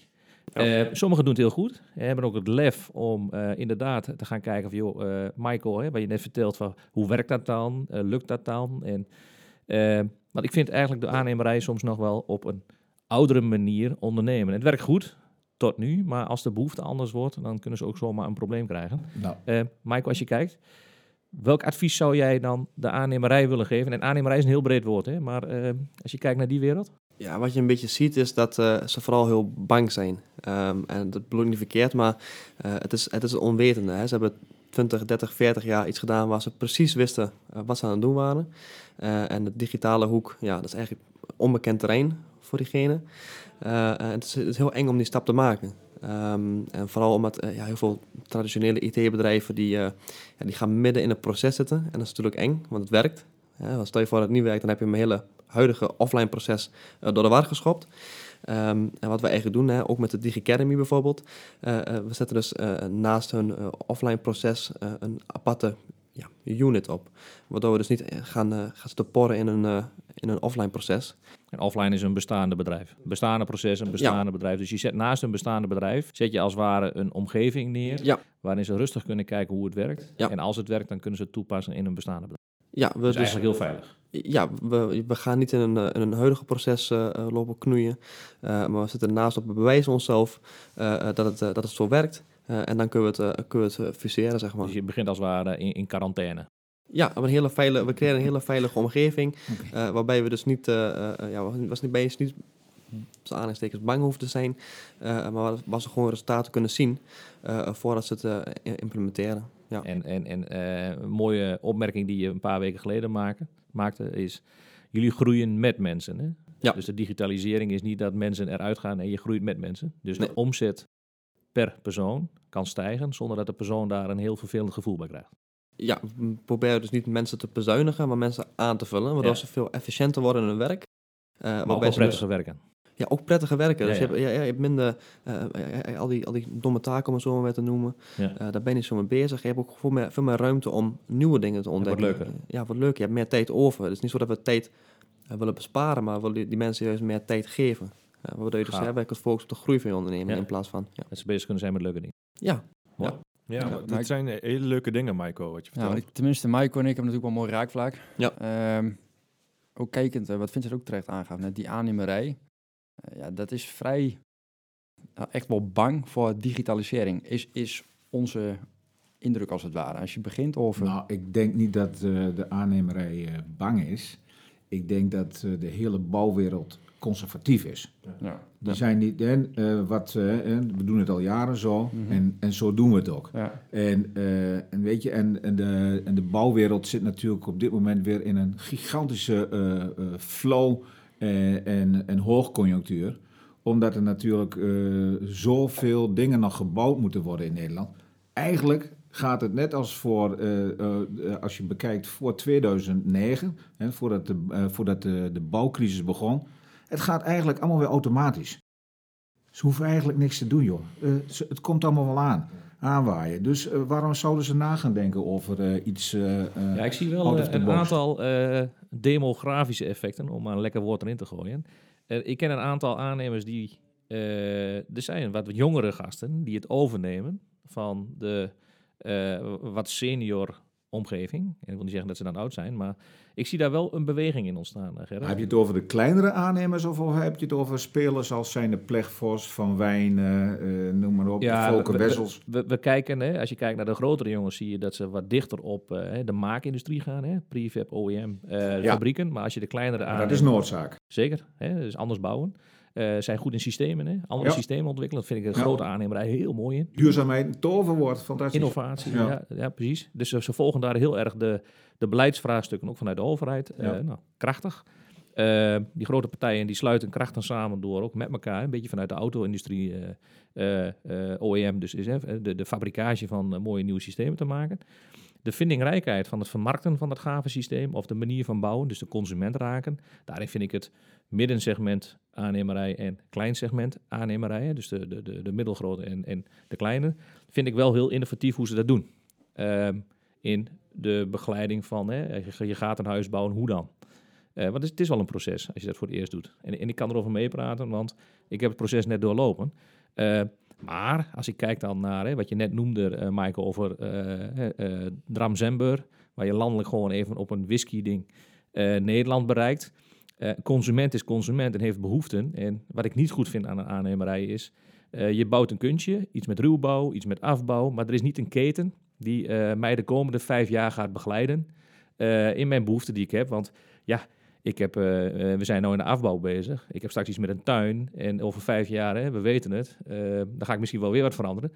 Eh, sommigen doen het heel goed. Hebben ook het lef om inderdaad te gaan kijken van, joh, Michael, hè, wat je net vertelt van, hoe werkt dat dan? Lukt dat dan? En, want ik vind eigenlijk de aannemerij soms nog wel op een oudere manier ondernemen. Het werkt goed, tot nu, maar als de behoefte anders wordt, dan kunnen ze ook zomaar een probleem krijgen. Nou, Eh Michael, als je kijkt, welk advies zou jij dan de aannemerij willen geven? En aannemerij is een heel breed woord, hè? maar eh, als je kijkt naar die wereld. Ja, wat je een beetje ziet is dat eh, ze vooral heel bang zijn. Ehm, en dat bedoel ik niet verkeerd, maar eh, het, is, het is een onwetende. Hè. Ze hebben 20, 30, 40 jaar iets gedaan waar ze precies wisten wat ze aan het doen waren. Eh, en de digitale hoek, ja, dat is eigenlijk onbekend terrein voor diegene. Eh, en het, is, het is heel eng om die stap te maken. Ehm, en vooral omdat eh, ja, heel veel traditionele IT-bedrijven die, eh, ja, die gaan midden in het proces zitten. En dat is natuurlijk eng, want het werkt. Ja, stel je voor dat het niet werkt, dan heb je mijn hele huidige offline proces eh, door de war geschopt. Ehm, en wat we eigenlijk doen, hè, ook met de DigiCademy bijvoorbeeld, eh, eh, we zetten dus eh, naast hun eh, offline proces eh, een aparte ja, unit op. Waardoor we dus niet eh, gaan, eh, gaan zitten porren in een, eh, in een offline proces. En offline is een bestaande bedrijf. Bestaande proces, een bestaande bedrijf. Dus je zet naast een bestaande bedrijf, zet je als het ware een omgeving neer, Ja, waarin ze rustig kunnen kijken hoe het werkt. Ja. En als het werkt, dan kunnen ze het toepassen in een bestaande bedrijf. ja we Dat is dus, eigenlijk heel veilig. Ja, we, we gaan niet in een, eh, in een huidige proces eh, eh, lopen knoeien. maar we zitten ernaast op, we bewijzen onszelf dat, het, dat het zo werkt. En dan kunnen we het, kunnen we het fuseren, zeg maar. Dus je begint als het ware in, in quarantaine. Ja, een hele veilige, we creëren een hele veilige omgeving. eh, waarbij we dus niet, eh, eh, ja, was, niet bij niet tussen aanhalingstekens bang hoeven te zijn. maar waar ze gewoon resultaten kunnen zien voordat ze het implementeren. Ja. En, en, en een mooie opmerking die je een paar weken geleden maken, maakte is... Jullie groeien met mensen. Hè? Ja. Dus de digitalisering is niet dat mensen eruit gaan en je groeit met mensen. Dus Nee. de omzet per persoon kan stijgen zonder dat de persoon daar een heel vervelend gevoel bij krijgt. Ja, we proberen dus niet mensen te bezuinigen, maar mensen aan te vullen. Waardoor Ja. ze veel efficiënter worden in hun werk. Eh, Maar ook waarbij dus- prettiger werken. Ja, ook prettiger werken. Ja, dus. Je, hebt, je hebt minder, eh, eh, al, die, al die domme taken om het zo maar te noemen. Daar ben je zo mee bezig. Je hebt ook veel meer, veel meer ruimte om nieuwe dingen te ontdekken. leuker. Ja, wat leuk. Je hebt meer tijd over. Het is niet zo dat we tijd willen besparen, maar we willen die, mensen juist meer tijd geven. Waardoor je dus ja, werkelijk focussen op de groei van je onderneming in plaats van... Ja, Dat ze bezig kunnen zijn met leuke dingen. ja, Ja, Ja, dat maar ik- zijn hele leuke dingen, Maiko, wat je Ja, vertelt. ik- tenminste, Maiko en ik hebben natuurlijk wel een mooi raakvlak. Ja. Ehm, ook kijkend, eh, wat Vincent ook terecht aangaf, net die aannemerij. Eh, ja, dat is vrij, nou, echt wel bang voor digitalisering. Is, is onze indruk als het ware. Als je begint over... Nou, ik denk niet dat eh, de aannemerij eh, bang is. Ik denk dat eh, de hele bouwwereld conservatief is. ja, Die zijn niet, en, eh, wat, en we doen het al jaren zo Mhm. en, en zo doen we het ook. ja, En, eh, en weet je, en, en, de, en de bouwwereld zit natuurlijk op dit moment weer in een gigantische eh, eh, flow eh, en, en hoogconjunctuur. Omdat er natuurlijk eh, zoveel dingen nog gebouwd moeten worden in Nederland. Eigenlijk gaat het net als voor, eh, eh, eh, als je bekijkt voor 2009, hè, voordat, de, voordat de, de bouwcrisis begon. Het gaat eigenlijk allemaal weer automatisch. Ze hoeven eigenlijk niks te doen, joh. Ze- het komt allemaal wel aan aanwaaien. Dus waarom zouden ze na gaan denken over iets... Ja, ik zie wel een aantal demografische effecten, om maar een lekker woord erin te gooien. Ik ken een aantal aannemers die, er zijn wat jongere gasten die het overnemen van de eh, wat senior omgeving. En ik wil niet zeggen dat ze dan oud zijn, maar ik zie daar wel een beweging in ontstaan, eh, Gerrit. Heb je het over de kleinere aannemers of heb je het over spelers als zijn de Plegvos, Van Wijn, eh, noem maar op, Ja, Volker we- we- Wessels? We, we kijken, hè, als je kijkt naar de grotere jongens, zie je dat ze wat dichter op de maakindustrie gaan. Hè, prefab, OEM, Ja. fabrieken. Maar als je de kleinere aannemers... dat is noodzaak. Zeker, hè, dus anders bouwen. Eh, zijn goed in systemen, hè? andere Ja. systemen ontwikkelen. Dat vind ik een Ja. grote aannemerij heel mooi in. Duurzaamheid, een toverwoord, fantastisch. Innovatie, Ja. ja. Precies. Dus ze, ze volgen daar heel erg de, de beleidsvraagstukken, ook vanuit de overheid. Eh, nou, krachtig. Eh, die grote partijen die sluiten krachten samen door, ook met elkaar. Een beetje vanuit de auto-industrie, eh, eh, eh, OEM, dus is, de, de fabricage van eh, mooie nieuwe systemen te maken. De vindingrijkheid van het vermarkten van dat gave systeem of de manier van bouwen, dus de consument raken. Daarin vind ik het middensegment aannemerij en kleinsegment aannemerij, dus de, de, de, de middelgrote en, en de kleine, vind ik wel heel innovatief hoe ze dat doen. Ehm, in de begeleiding van, hè, je- gaat een huis bouwen, hoe dan? Eh, want het is, wel een proces als je dat voor het eerst doet. En, en ik kan erover meepraten, want ik heb het proces net doorlopen. Eh, maar als ik kijk dan naar hè, wat je net noemde, eh Michael, over eh, Dram-Zember, waar je landelijk gewoon even op een whisky-ding Nederland bereikt. Consument is consument en heeft behoeften. En wat ik niet goed vind aan een aannemerij is, je bouwt een kunstje, iets met ruwbouw, iets met afbouw, maar er is niet een keten die mij de komende vijf jaar gaat begeleiden in mijn behoeften die ik heb. Want ja, ik heb, eh, eh, we zijn nu in de afbouw bezig. Ik heb straks iets met een tuin. En over vijf jaar, hè, we weten het, eh, dan ga ik misschien wel weer wat veranderen.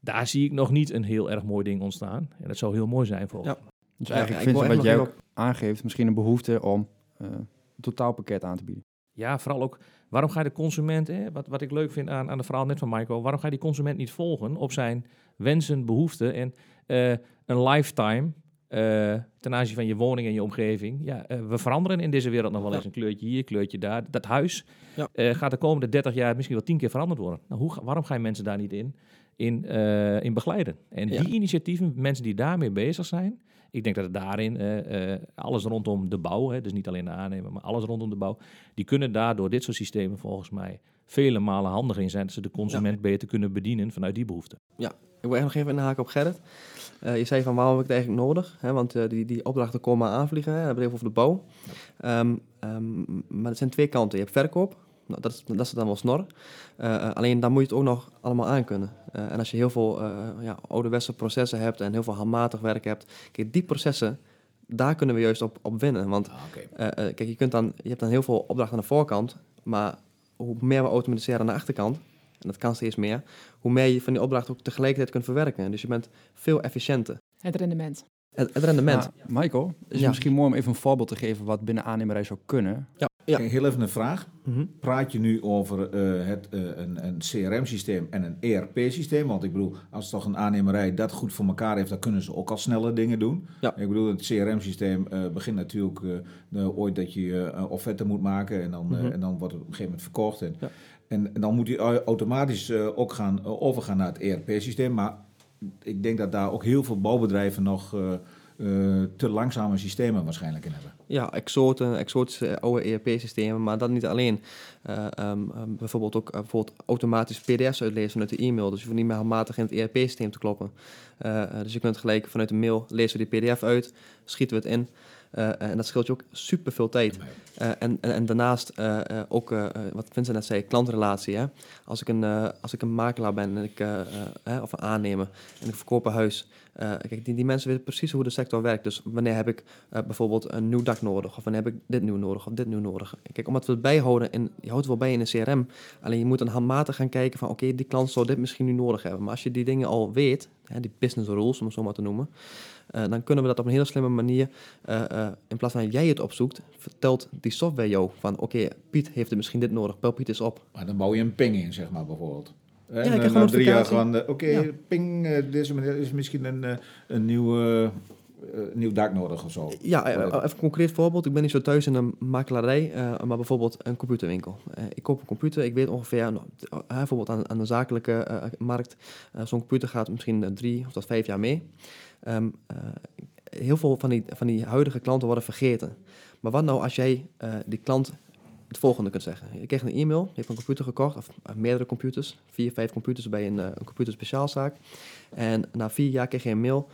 Daar zie ik nog niet een heel erg mooi ding ontstaan. En dat zou heel mooi zijn voor. Ja. Dus eigenlijk ik vind echt wat jij ook aangeeft, misschien een behoefte om eh, een totaalpakket aan te bieden. Ja, vooral ook Waarom ga je de consument, hè, wat, wat ik leuk vind aan, aan het verhaal net van Michael, waarom ga je die consument niet volgen op zijn wensen, behoeften en eh, een lifetime ten aanzien van je woning en je omgeving. Ja, eh, we veranderen in deze wereld nog wel eens een kleurtje hier, een kleurtje daar. Dat huis Ja. eh, gaat de komende 30 jaar misschien wel 10 keer veranderd worden. Nou, hoe, waarom ga je mensen daar niet in, in, eh, in begeleiden? En die initiatieven, mensen die daarmee bezig zijn, ik denk dat het daarin eh, eh, alles rondom de bouw, hè, dus niet alleen de aannemer, maar alles rondom de bouw, die kunnen daar door dit soort systemen volgens mij vele malen handiger in zijn, dat ze de consument beter kunnen bedienen vanuit die behoeften. Ik wil echt nog even inhaken op Gerrit. Eh, je zei van waarom heb ik het eigenlijk nodig? Hè? Want eh, die, die opdrachten komen maar aanvliegen. Hè? Het even over de bouw. Ehm, ehm, maar er zijn twee kanten. Je hebt verkoop. Nou, dat, is, dat is dan wel snor. Eh, alleen dan moet je het ook nog allemaal aankunnen. Eh en als je heel veel ja, ouderwetse processen hebt en heel veel handmatig werk hebt. Kijk, die processen, daar kunnen we juist op, op winnen. Want eh, kijk, je, kunt dan, je hebt dan heel veel opdrachten aan de voorkant. Maar hoe meer we automatiseren aan de achterkant, en dat kan steeds meer, hoe meer je van die opdracht ook tegelijkertijd kunt verwerken. Dus je bent veel efficiënter. Het rendement. Het, het rendement. Michael, is het Ja. misschien mooi om even een voorbeeld te geven wat binnen aannemerij zou kunnen. Ja. Heel even een vraag. Mhm. Praat je nu over eh, het, eh, een, een CRM-systeem en een ERP-systeem? Want ik bedoel, als toch een aannemerij dat goed voor elkaar heeft, dan kunnen ze ook al snelle dingen doen. Ja. Ik bedoel, het CRM-systeem eh, begint natuurlijk ooit dat je een offerte moet maken en dan, Mhm. en dan wordt het op een gegeven moment verkocht. En, Ja. en, en dan moet au- automatisch ook gaan, overgaan naar het ERP-systeem. Maar ik denk dat daar ook heel veel bouwbedrijven nog eh, eh, te langzame systemen waarschijnlijk in hebben. Ja, exoten, exotische oude ERP-systemen, maar dat niet alleen. Eh, ehm, ehm, bijvoorbeeld ook eh, bijvoorbeeld automatisch PDF's uitlezen vanuit de e-mail. Dus je hoeft niet meer handmatig in het ERP-systeem te kloppen. Eh, eh, dus je kunt gelijk vanuit de mail lezen we die PDF uit, schieten we het in. Eh, en dat scheelt je ook super veel tijd. Eh, en, en, en daarnaast eh, eh, ook, eh, eh, wat Vincent net zei, klantrelatie. Hè? Als, ik een, eh, als ik een makelaar ben en ik, eh, eh, of een aannemer en ik verkoop een huis. eh, kijk, die, die mensen weten precies hoe de sector werkt. Dus wanneer heb ik eh, bijvoorbeeld een nieuw dak nodig? Of wanneer heb ik dit nieuw nodig? Of dit nieuw nodig? Kijk, omdat we het bijhouden, en je houdt het wel bij in een CRM. Alleen je moet dan handmatig gaan kijken van, oké, die klant zou dit misschien nu nodig hebben. Maar als je die dingen al weet, hè, die business rules, om het zo maar te noemen. Eh, dan kunnen we dat op een hele slimme manier, eh, eh, in plaats van dat jij het opzoekt, vertelt die software jou van, oké, Piet heeft er misschien dit nodig, bel Piet eens op. Maar dan bouw je een ping in, zeg maar, bijvoorbeeld. En ik dan na een drie jaar gewoon, oké, Ja. ping, deze meneer is misschien een, een nieuw, eh, eh, nieuw dak nodig of zo. Ja, even een concreet voorbeeld. Ik ben niet zo thuis in een makelaarij, eh, maar bijvoorbeeld een computerwinkel. Ik koop een computer, ik weet ongeveer, bijvoorbeeld aan, aan de zakelijke markt, zo'n computer gaat misschien drie of tot vijf jaar mee. Ehm, eh, heel veel van die, van die huidige klanten worden vergeten. Maar wat nou als jij eh, die klant het volgende kunt zeggen? Je krijgt een e-mail, je hebt een computer gekocht, of eh, meerdere computers, vier, vijf computers bij een, eh, een computerspeciaalzaak. En na vier jaar krijg je een mail.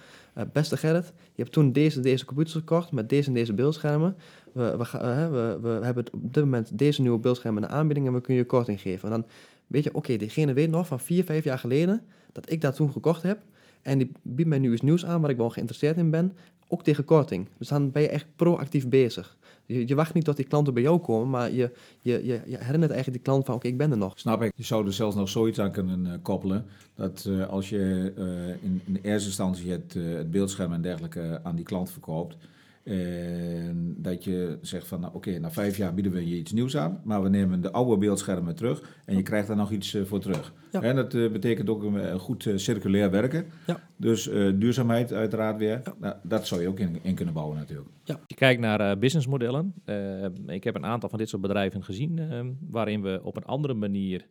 beste Gerrit, je hebt toen deze, deze computers gekocht met deze en deze beeldschermen. We, we, we, we hebben op dit moment deze nieuwe beeldschermen in de aanbieding en we kunnen je korting geven. En dan weet je, oké, diegene weet nog van vier, vijf jaar geleden dat ik dat toen gekocht heb. En die biedt mij nu eens nieuws aan waar ik wel geïnteresseerd in ben, ook tegen korting. Dus dan ben je echt proactief bezig. Je, je wacht niet tot die klanten bij jou komen, maar je, je, je, je herinnert eigenlijk die klant van, oké, ik ben er nog. Snap ik. Je zou er zelfs nog zoiets aan kunnen eh, koppelen. Dat eh, als je eh, in, eerste instantie het, het beeldscherm en dergelijke aan die klant verkoopt. En dat je zegt van, nou, oké, na vijf jaar bieden we je iets nieuws aan. Maar we nemen de oude beeldschermen terug. En je krijgt daar nog iets eh, voor terug. Ja. En dat eh, betekent ook een, eh, goed circulair werken. Ja. Dus eh, duurzaamheid uiteraard weer. Nou, dat zou je ook in, in kunnen bouwen natuurlijk. Als je kijkt naar eh, businessmodellen, eh, ik heb een aantal van dit soort bedrijven gezien, waarin we op een andere manier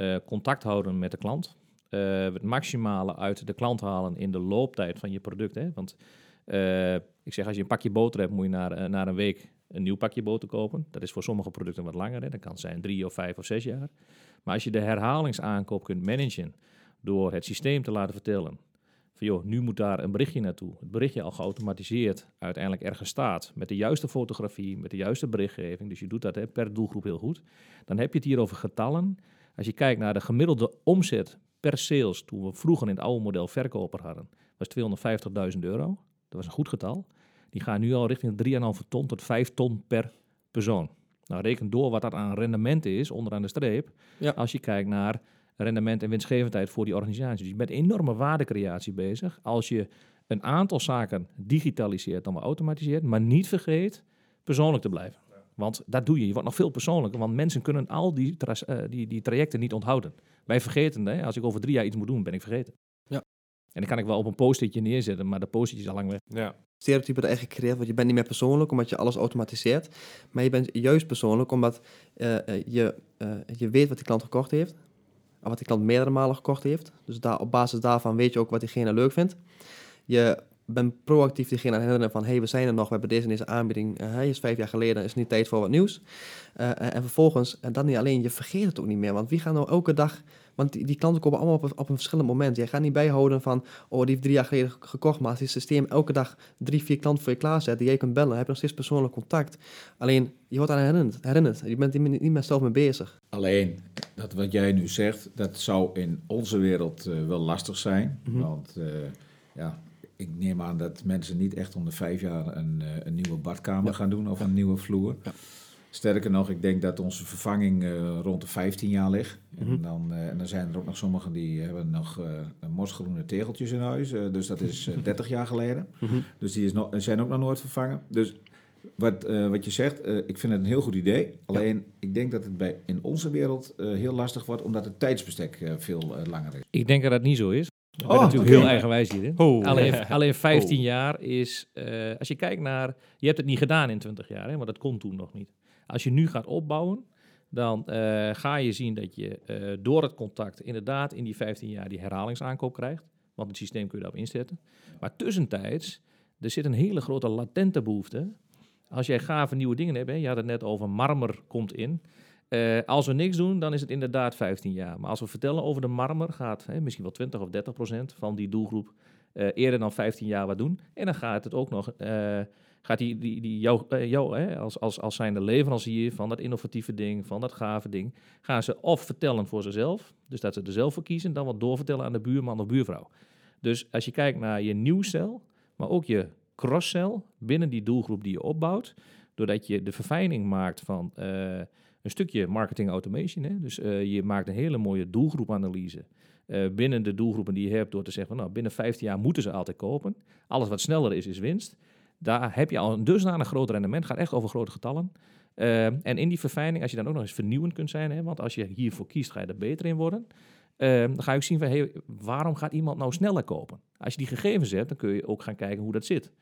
eh, contact houden met de klant. Eh, het maximale uit de klant halen in de looptijd van je product. Hè? Want eh, ik zeg, als je een pakje boter hebt, moet je na, eh, een week een nieuw pakje boter kopen. Dat is voor sommige producten wat langer. Hè? Dat kan zijn drie of vijf of zes jaar. Maar als je de herhalingsaankoop kunt managen door het systeem te laten vertellen van joh, nu moet daar een berichtje naartoe. Het berichtje al geautomatiseerd uiteindelijk ergens staat met de juiste fotografie, met de juiste berichtgeving. Dus je doet dat hè, per doelgroep heel goed. Dan heb je het hier over getallen. Als je kijkt naar de gemiddelde omzet per sales, toen we vroeger in het oude model verkoper hadden, was 250.000 euro. Dat was een goed getal. Die gaan nu al richting de 3,5 ton tot 5 ton per persoon. Nou, reken door wat dat aan rendement is, onderaan de streep. Ja. Als je kijkt naar rendement en winstgevendheid voor die organisatie. Dus je bent enorme waardecreatie bezig. Als je een aantal zaken digitaliseert, dan wel automatiseert, maar niet vergeet persoonlijk te blijven. Want dat doe je. Je wordt nog veel persoonlijker. Want mensen kunnen al die, eh, die, die trajecten niet onthouden. Wij vergeten, hè, als ik over drie jaar iets moet doen, ben ik vergeten. En dan kan ik wel op een post-itje neerzetten, maar de post-it is al lang weg. Ja. stereotype er eigenlijk gecreëerd, want je bent niet meer persoonlijk omdat je alles automatiseert. Maar je bent juist persoonlijk omdat eh, eh, je, eh, je weet wat die klant gekocht heeft. Of wat die klant meerdere malen gekocht heeft. Dus daar, op basis daarvan weet je ook wat diegene leuk vindt. Je bent proactief diegene aan het herinneren van... hé, hey, we zijn er nog, we hebben deze en deze aanbieding. eh, hij is vijf jaar geleden, is niet tijd voor wat nieuws. Eh, eh, en vervolgens, en dat niet alleen, je vergeet het ook niet meer. Want wie gaat nou elke dag... Want die, die klanten komen allemaal op een, op een verschillend moment. Jij gaat niet bijhouden van... oh, die heeft drie jaar geleden ge- gekocht... maar als het systeem elke dag drie, vier klanten voor je klaarzet... die jij kunt bellen, heb je nog steeds persoonlijk contact. Alleen, je wordt aan herinnerd. herinnerd. Je bent er niet niet meer zelf mee bezig. Alleen, dat wat jij nu zegt, dat zou in onze wereld wel lastig zijn. Mhm. Want ja, ik neem aan dat mensen niet echt om de vijf jaar een, eh, een nieuwe badkamer Ja. gaan doen of een nieuwe vloer. Ja. Sterker nog, ik denk dat onze vervanging eh, rond de 15 jaar ligt. Mhm. En, dan, eh, en dan zijn er ook nog sommigen die hebben nog eh, mosgroene tegeltjes in huis. eh, dus dat is eh, 30 jaar geleden. Mhm. Dus die is nog, zijn ook nog nooit vervangen. Dus wat, eh, wat je zegt, eh, ik vind het een heel goed idee. Alleen, ik denk dat het bij, in onze wereld eh, heel lastig wordt, omdat het tijdsbestek eh, veel langer is. Ik denk dat dat niet zo is. Ik ben Oh, natuurlijk heel eigenwijs hierin. Oh. Alleen, alleen 15 Oh. jaar is, eh, als je kijkt naar, je hebt het niet gedaan in 20 jaar, hè, want dat kon toen nog niet. Als je nu gaat opbouwen, dan eh, ga je zien dat je eh, door het contact inderdaad in die 15 jaar die herhalingsaankoop krijgt. Want het systeem kun je daarop inzetten. Maar tussentijds, er zit een hele grote latente behoefte. Als jij gave nieuwe dingen hebt, hè, je had het net over marmer komt in. Eh, als we niks doen, dan is het inderdaad 15 jaar. Maar als we vertellen over de marmer, gaat hè, misschien wel 20 of 30 procent van die doelgroep eh, eerder dan 15 jaar wat doen. En dan gaat het ook nog, eh, gaat die, die, die jou, jou hè, als, als, als zijnde leverancier van dat innovatieve ding, van dat gave ding, gaan ze of vertellen voor zichzelf, dus dat ze er zelf voor kiezen, dan wat doorvertellen aan de buurman of buurvrouw. Dus als je kijkt naar je nieuwcel, maar ook je crosscel binnen die doelgroep die je opbouwt, doordat je de verfijning maakt van een stukje marketing automation. Hè? Dus eh, je maakt een hele mooie doelgroepanalyse eh, binnen de doelgroepen die je hebt door te zeggen, van, nou, binnen 15 jaar moeten ze altijd kopen. Alles wat sneller is, is winst. Daar heb je al een groot rendement, gaat echt over grote getallen. Eh, en in die verfijning, als je dan ook nog eens vernieuwend kunt zijn, hè, want als je hiervoor kiest, ga je er beter in worden. Dan ga je ook zien van, waarom gaat iemand nou sneller kopen? Als je die gegevens hebt, dan kun je ook gaan kijken hoe dat zit.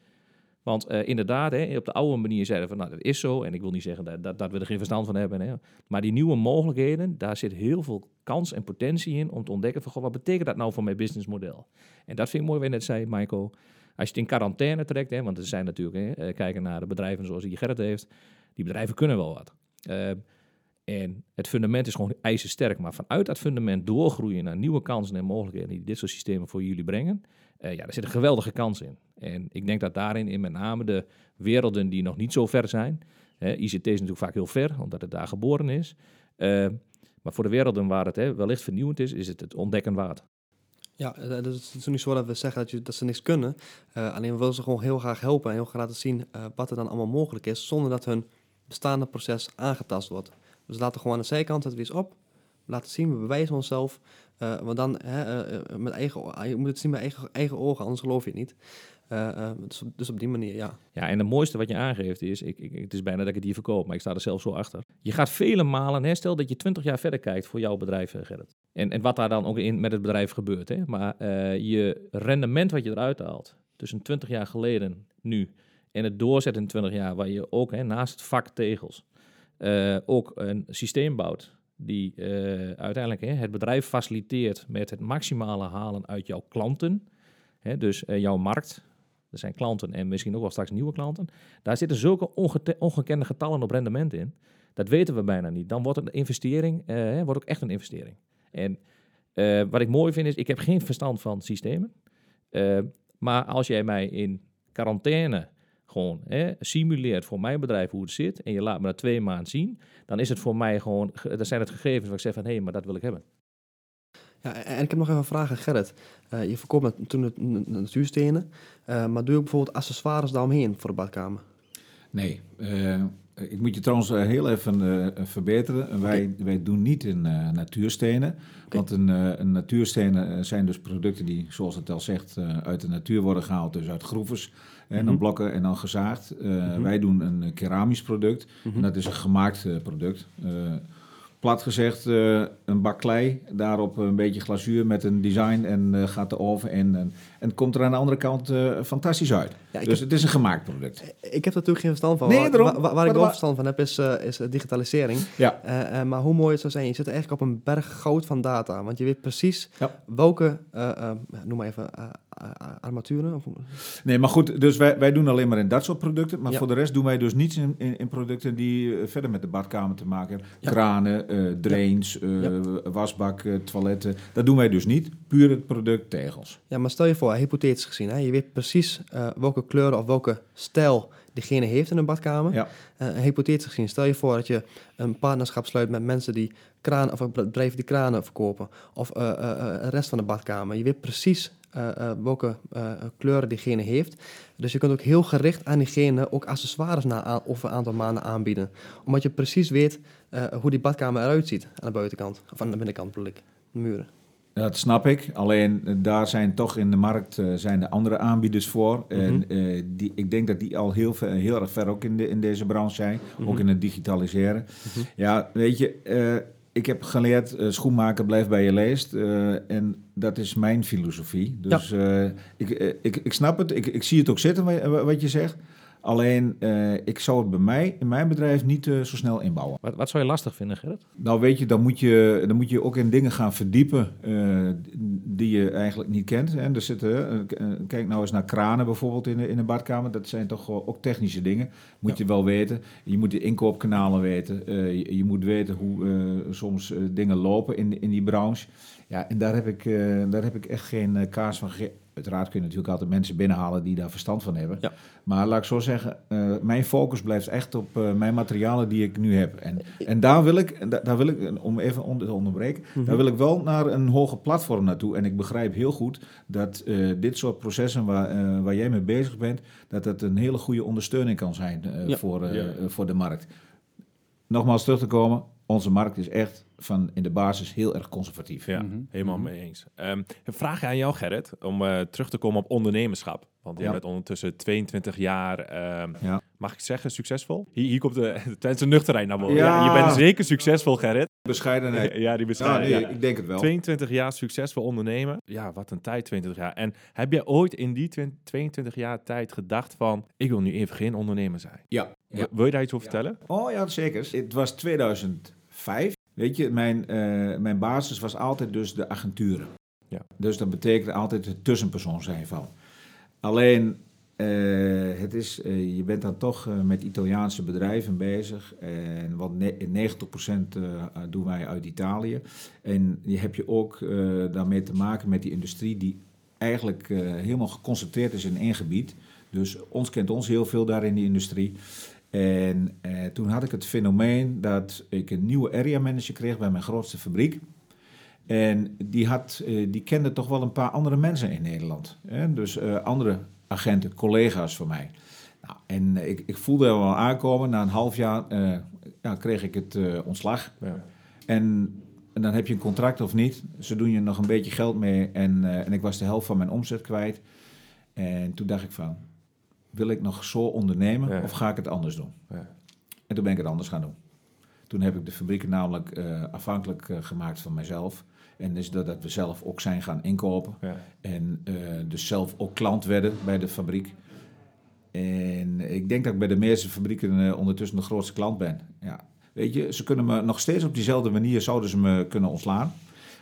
Want eh, inderdaad, hè, op de oude manier zeiden we van, nou, dat is zo. En ik wil niet zeggen dat, dat, dat we er geen verstand van hebben. Hè. Maar die nieuwe mogelijkheden, daar zit heel veel kans en potentie in om te ontdekken van, goh, wat betekent dat nou voor mijn businessmodel? En dat vind ik mooi wat je net zei, Michael. Als je het in quarantaine trekt, hè, want er zijn natuurlijk, eh, kijken naar de bedrijven zoals die Gerrit heeft, die bedrijven kunnen wel wat. Eh, en het fundament is gewoon ijzersterk. Maar vanuit dat fundament doorgroeien naar nieuwe kansen en mogelijkheden die dit soort systemen voor jullie brengen. Eh, ja, daar zit een geweldige kans in. En ik denk dat daarin in met name de werelden die nog niet zo ver zijn. ICT is natuurlijk vaak heel ver, omdat het daar geboren is. Eh, maar voor de werelden waar het wellicht vernieuwend is, is het het ontdekken waard. Ja, eh, het is niet zo dat we zeggen dat, je, dat ze niks kunnen. Alleen we willen ze gewoon heel graag helpen en heel graag laten zien wat er dan allemaal mogelijk is, zonder dat hun bestaande proces aangetast wordt. Dus we laten gewoon aan de zijkant het weer eens op. We laten zien, we bewijzen onszelf. Eh, want dan, hè, eh, eh, met eigen, je moet het zien met eigen, eigen ogen, anders geloof je het niet. Dus, op- dus op die manier, ja. Ja, en het mooiste wat je aangeeft is, ik, ik, het is bijna dat ik het hier verkoop, maar ik sta er zelf zo achter. Je gaat vele malen, hè, stel dat je 20 jaar verder kijkt voor jouw bedrijf, Gerrit. En, en wat daar dan ook in met het bedrijf gebeurt. Hè. Maar je rendement wat je eruit haalt, tussen 20 jaar geleden nu en het doorzetten in 20 jaar, waar je ook hè, naast het vak tegels ook een systeem bouwt die eh, uiteindelijk hè, het bedrijf faciliteert met het maximale halen uit jouw klanten. Hè, dus eh, jouw markt, er zijn klanten en misschien ook wel straks nieuwe klanten. Daar zitten zulke ongekende getallen op rendement in. Dat weten we bijna niet. Dan wordt een investering eh, wordt ook echt een investering. En wat ik mooi vind is, ik heb geen verstand van systemen. Maar als jij mij in quarantaine gewoon hè, simuleert voor mijn bedrijf hoe het zit... en je laat me dat twee maanden zien... dan is het voor mij gewoon... ge- Dat zijn het gegevens waar ik zeg van... hé, maar dat wil ik hebben. ja. En ik heb nog even een vraag aan Gerrit. Eh, je verkoopt toen het natuurstenen, eh, maar doe je ook bijvoorbeeld accessoires daaromheen voor de badkamer? Nee, eh, ik moet je trouwens heel even eh, verbeteren. Wij, wij doen niet in eh, natuurstenen. Want een, eh, een natuurstenen zijn dus producten die, zoals het al zegt, eh, uit de natuur worden gehaald. Dus uit groeves. En dan Mhm. blokken en dan gezaagd. Eh, Mhm. Wij doen een eh, keramisch product. En dat is een gemaakt eh, product. Plat gezegd, een bak klei. Daarop een beetje glazuur met een design. En gaat de oven in. En, en het komt er aan de andere kant fantastisch uit. Ja, dus heb, het is een gemaakt product. ik heb er natuurlijk geen verstand van. Nee, waar, daarom. waar, waar Maar ik wel verstand van heb is, is digitalisering. Ja. Maar hoe mooi het zou zijn, je zit eigenlijk op een berg goud van data. Want je weet precies Ja. welke, noem maar even, armaturen. Of, Nee, maar goed, dus wij, wij doen alleen maar in dat soort producten. Maar Ja. voor de rest doen wij dus niets in, in, in producten die eh, verder met de badkamer te maken hebben. Ja. Kranen, eh, drains, eh, wasbak, toiletten. Dat doen wij dus niet. Puur het product tegels. Ja, maar stel je voor, hypothetisch gezien, hè, je weet precies welke kleuren of welke stijl diegene heeft in een badkamer. Ja. Hypothetisch gezien, stel je voor dat je een partnerschap sluit met mensen die kraan of bedrijven die kranen verkopen, of eh, de rest van de badkamer. Je weet precies eh, welke eh, kleuren diegene heeft. Dus je kunt ook heel gericht aan diegene ook accessoires na over een aantal maanden aanbieden. Omdat je precies weet hoe die badkamer eruit ziet aan de buitenkant, of aan de binnenkant bedoel ik, de muren. Dat snap ik. Alleen daar zijn toch in de markt zijn er andere aanbieders voor. En eh, die, ik denk dat die al heel, ver, heel erg ver ook in, de, in deze branche zijn. Mhm. Ook in het digitaliseren. Ja, weet je, ik heb geleerd, eh, schoenmaker blijft bij je leest. eh, en dat is mijn filosofie. Dus eh, ik, ik, ik snap het, ik, ik zie het ook zitten wa- wat je zegt. Alleen, eh, ik zou het bij mij, in mijn bedrijf, niet eh, zo snel inbouwen. Wat, wat zou je lastig vinden, Gerrit? Nou weet je, dan moet je, dan moet je ook in dingen gaan verdiepen eh, die je eigenlijk niet kent. Hè. Er zitten, kijk nou eens naar kranen bijvoorbeeld in de, in de badkamer. Dat zijn toch ook technische dingen. Moet je wel weten. Je moet de inkoopkanalen weten. Je, je moet weten hoe soms dingen lopen in, in die branche. Ja, en daar heb ik, daar heb ik echt geen kaas van gegeven. Uiteraard kun je natuurlijk altijd mensen binnenhalen die daar verstand van hebben. Ja. Maar laat ik zo zeggen, eh, mijn focus blijft echt op eh, mijn materialen die ik nu heb. En, en daar wil ik, en da- daar wil ik, om even onder te onderbreken, Mhm. daar wil ik wel naar een hoger platform naartoe. En ik begrijp heel goed dat eh, dit soort processen waar, waar jij mee bezig bent, dat dat een hele goede ondersteuning kan zijn Ja. voor, Ja. voor de markt. Nogmaals terug te komen, onze markt is echt van in de basis heel erg conservatief. Ja, Mhm. helemaal mee eens. Ehm, een vraag aan jou, Gerrit, om eh, terug te komen op ondernemerschap. Want je Ja. bent ondertussen 22 jaar, ehm, Ja. mag ik zeggen, succesvol? Hier, hier komt de, de Twentse nuchterheid naar boven. Ja. Ja. je bent zeker succesvol, Gerrit. Bescheidenheid. Ja, die Ja, bestaat. nee, ja. ik denk het wel. 22 jaar succesvol ondernemer. Ja, wat een tijd, 20 jaar. En heb je ooit in die 20 22 jaar tijd gedacht van... ik wil nu even geen ondernemer zijn? Ja. ja. Wil je daar iets over vertellen? Oh ja, zeker. Het was 2005. Weet je, mijn, eh, mijn basis was altijd dus de agenturen. Ja. Dus dat betekent altijd het tussenpersoon zijn van. Alleen, eh, het is, eh, je bent dan toch met Italiaanse bedrijven bezig. En wat ne 90% eh, doen wij uit Italië. En je heb je ook daarmee te maken met die industrie die eigenlijk helemaal geconcentreerd is in één gebied. Dus ons kent ons heel veel daar in die industrie. En eh, toen had ik het fenomeen dat ik een nieuwe area manager kreeg bij mijn grootste fabriek. En die, had, eh, die kende toch wel een paar andere mensen in Nederland. Hè? Dus eh, andere agenten, collega's van mij. Nou, en eh, ik, ik voelde er wel aankomen. Na een half jaar eh, ja, kreeg ik het eh, ontslag. Ja. En, en dan heb je een contract of niet. Ze doen je nog een beetje geld mee. En, eh, en ik was de helft van mijn omzet kwijt. En toen dacht ik van, wil ik nog zo ondernemen Ja. of ga ik het anders doen? Ja. En toen ben ik het anders gaan doen. Toen heb ik de fabrieken namelijk eh, afhankelijk eh, gemaakt van mijzelf. En dus dat, dat we zelf ook zijn gaan inkopen. Ja. En eh, dus zelf ook klant werden bij de fabriek. En ik denk dat ik bij de meeste fabrieken eh, ondertussen de grootste klant ben. Ja. Weet je, ze kunnen me nog steeds op diezelfde manier zouden ze me kunnen ontslaan.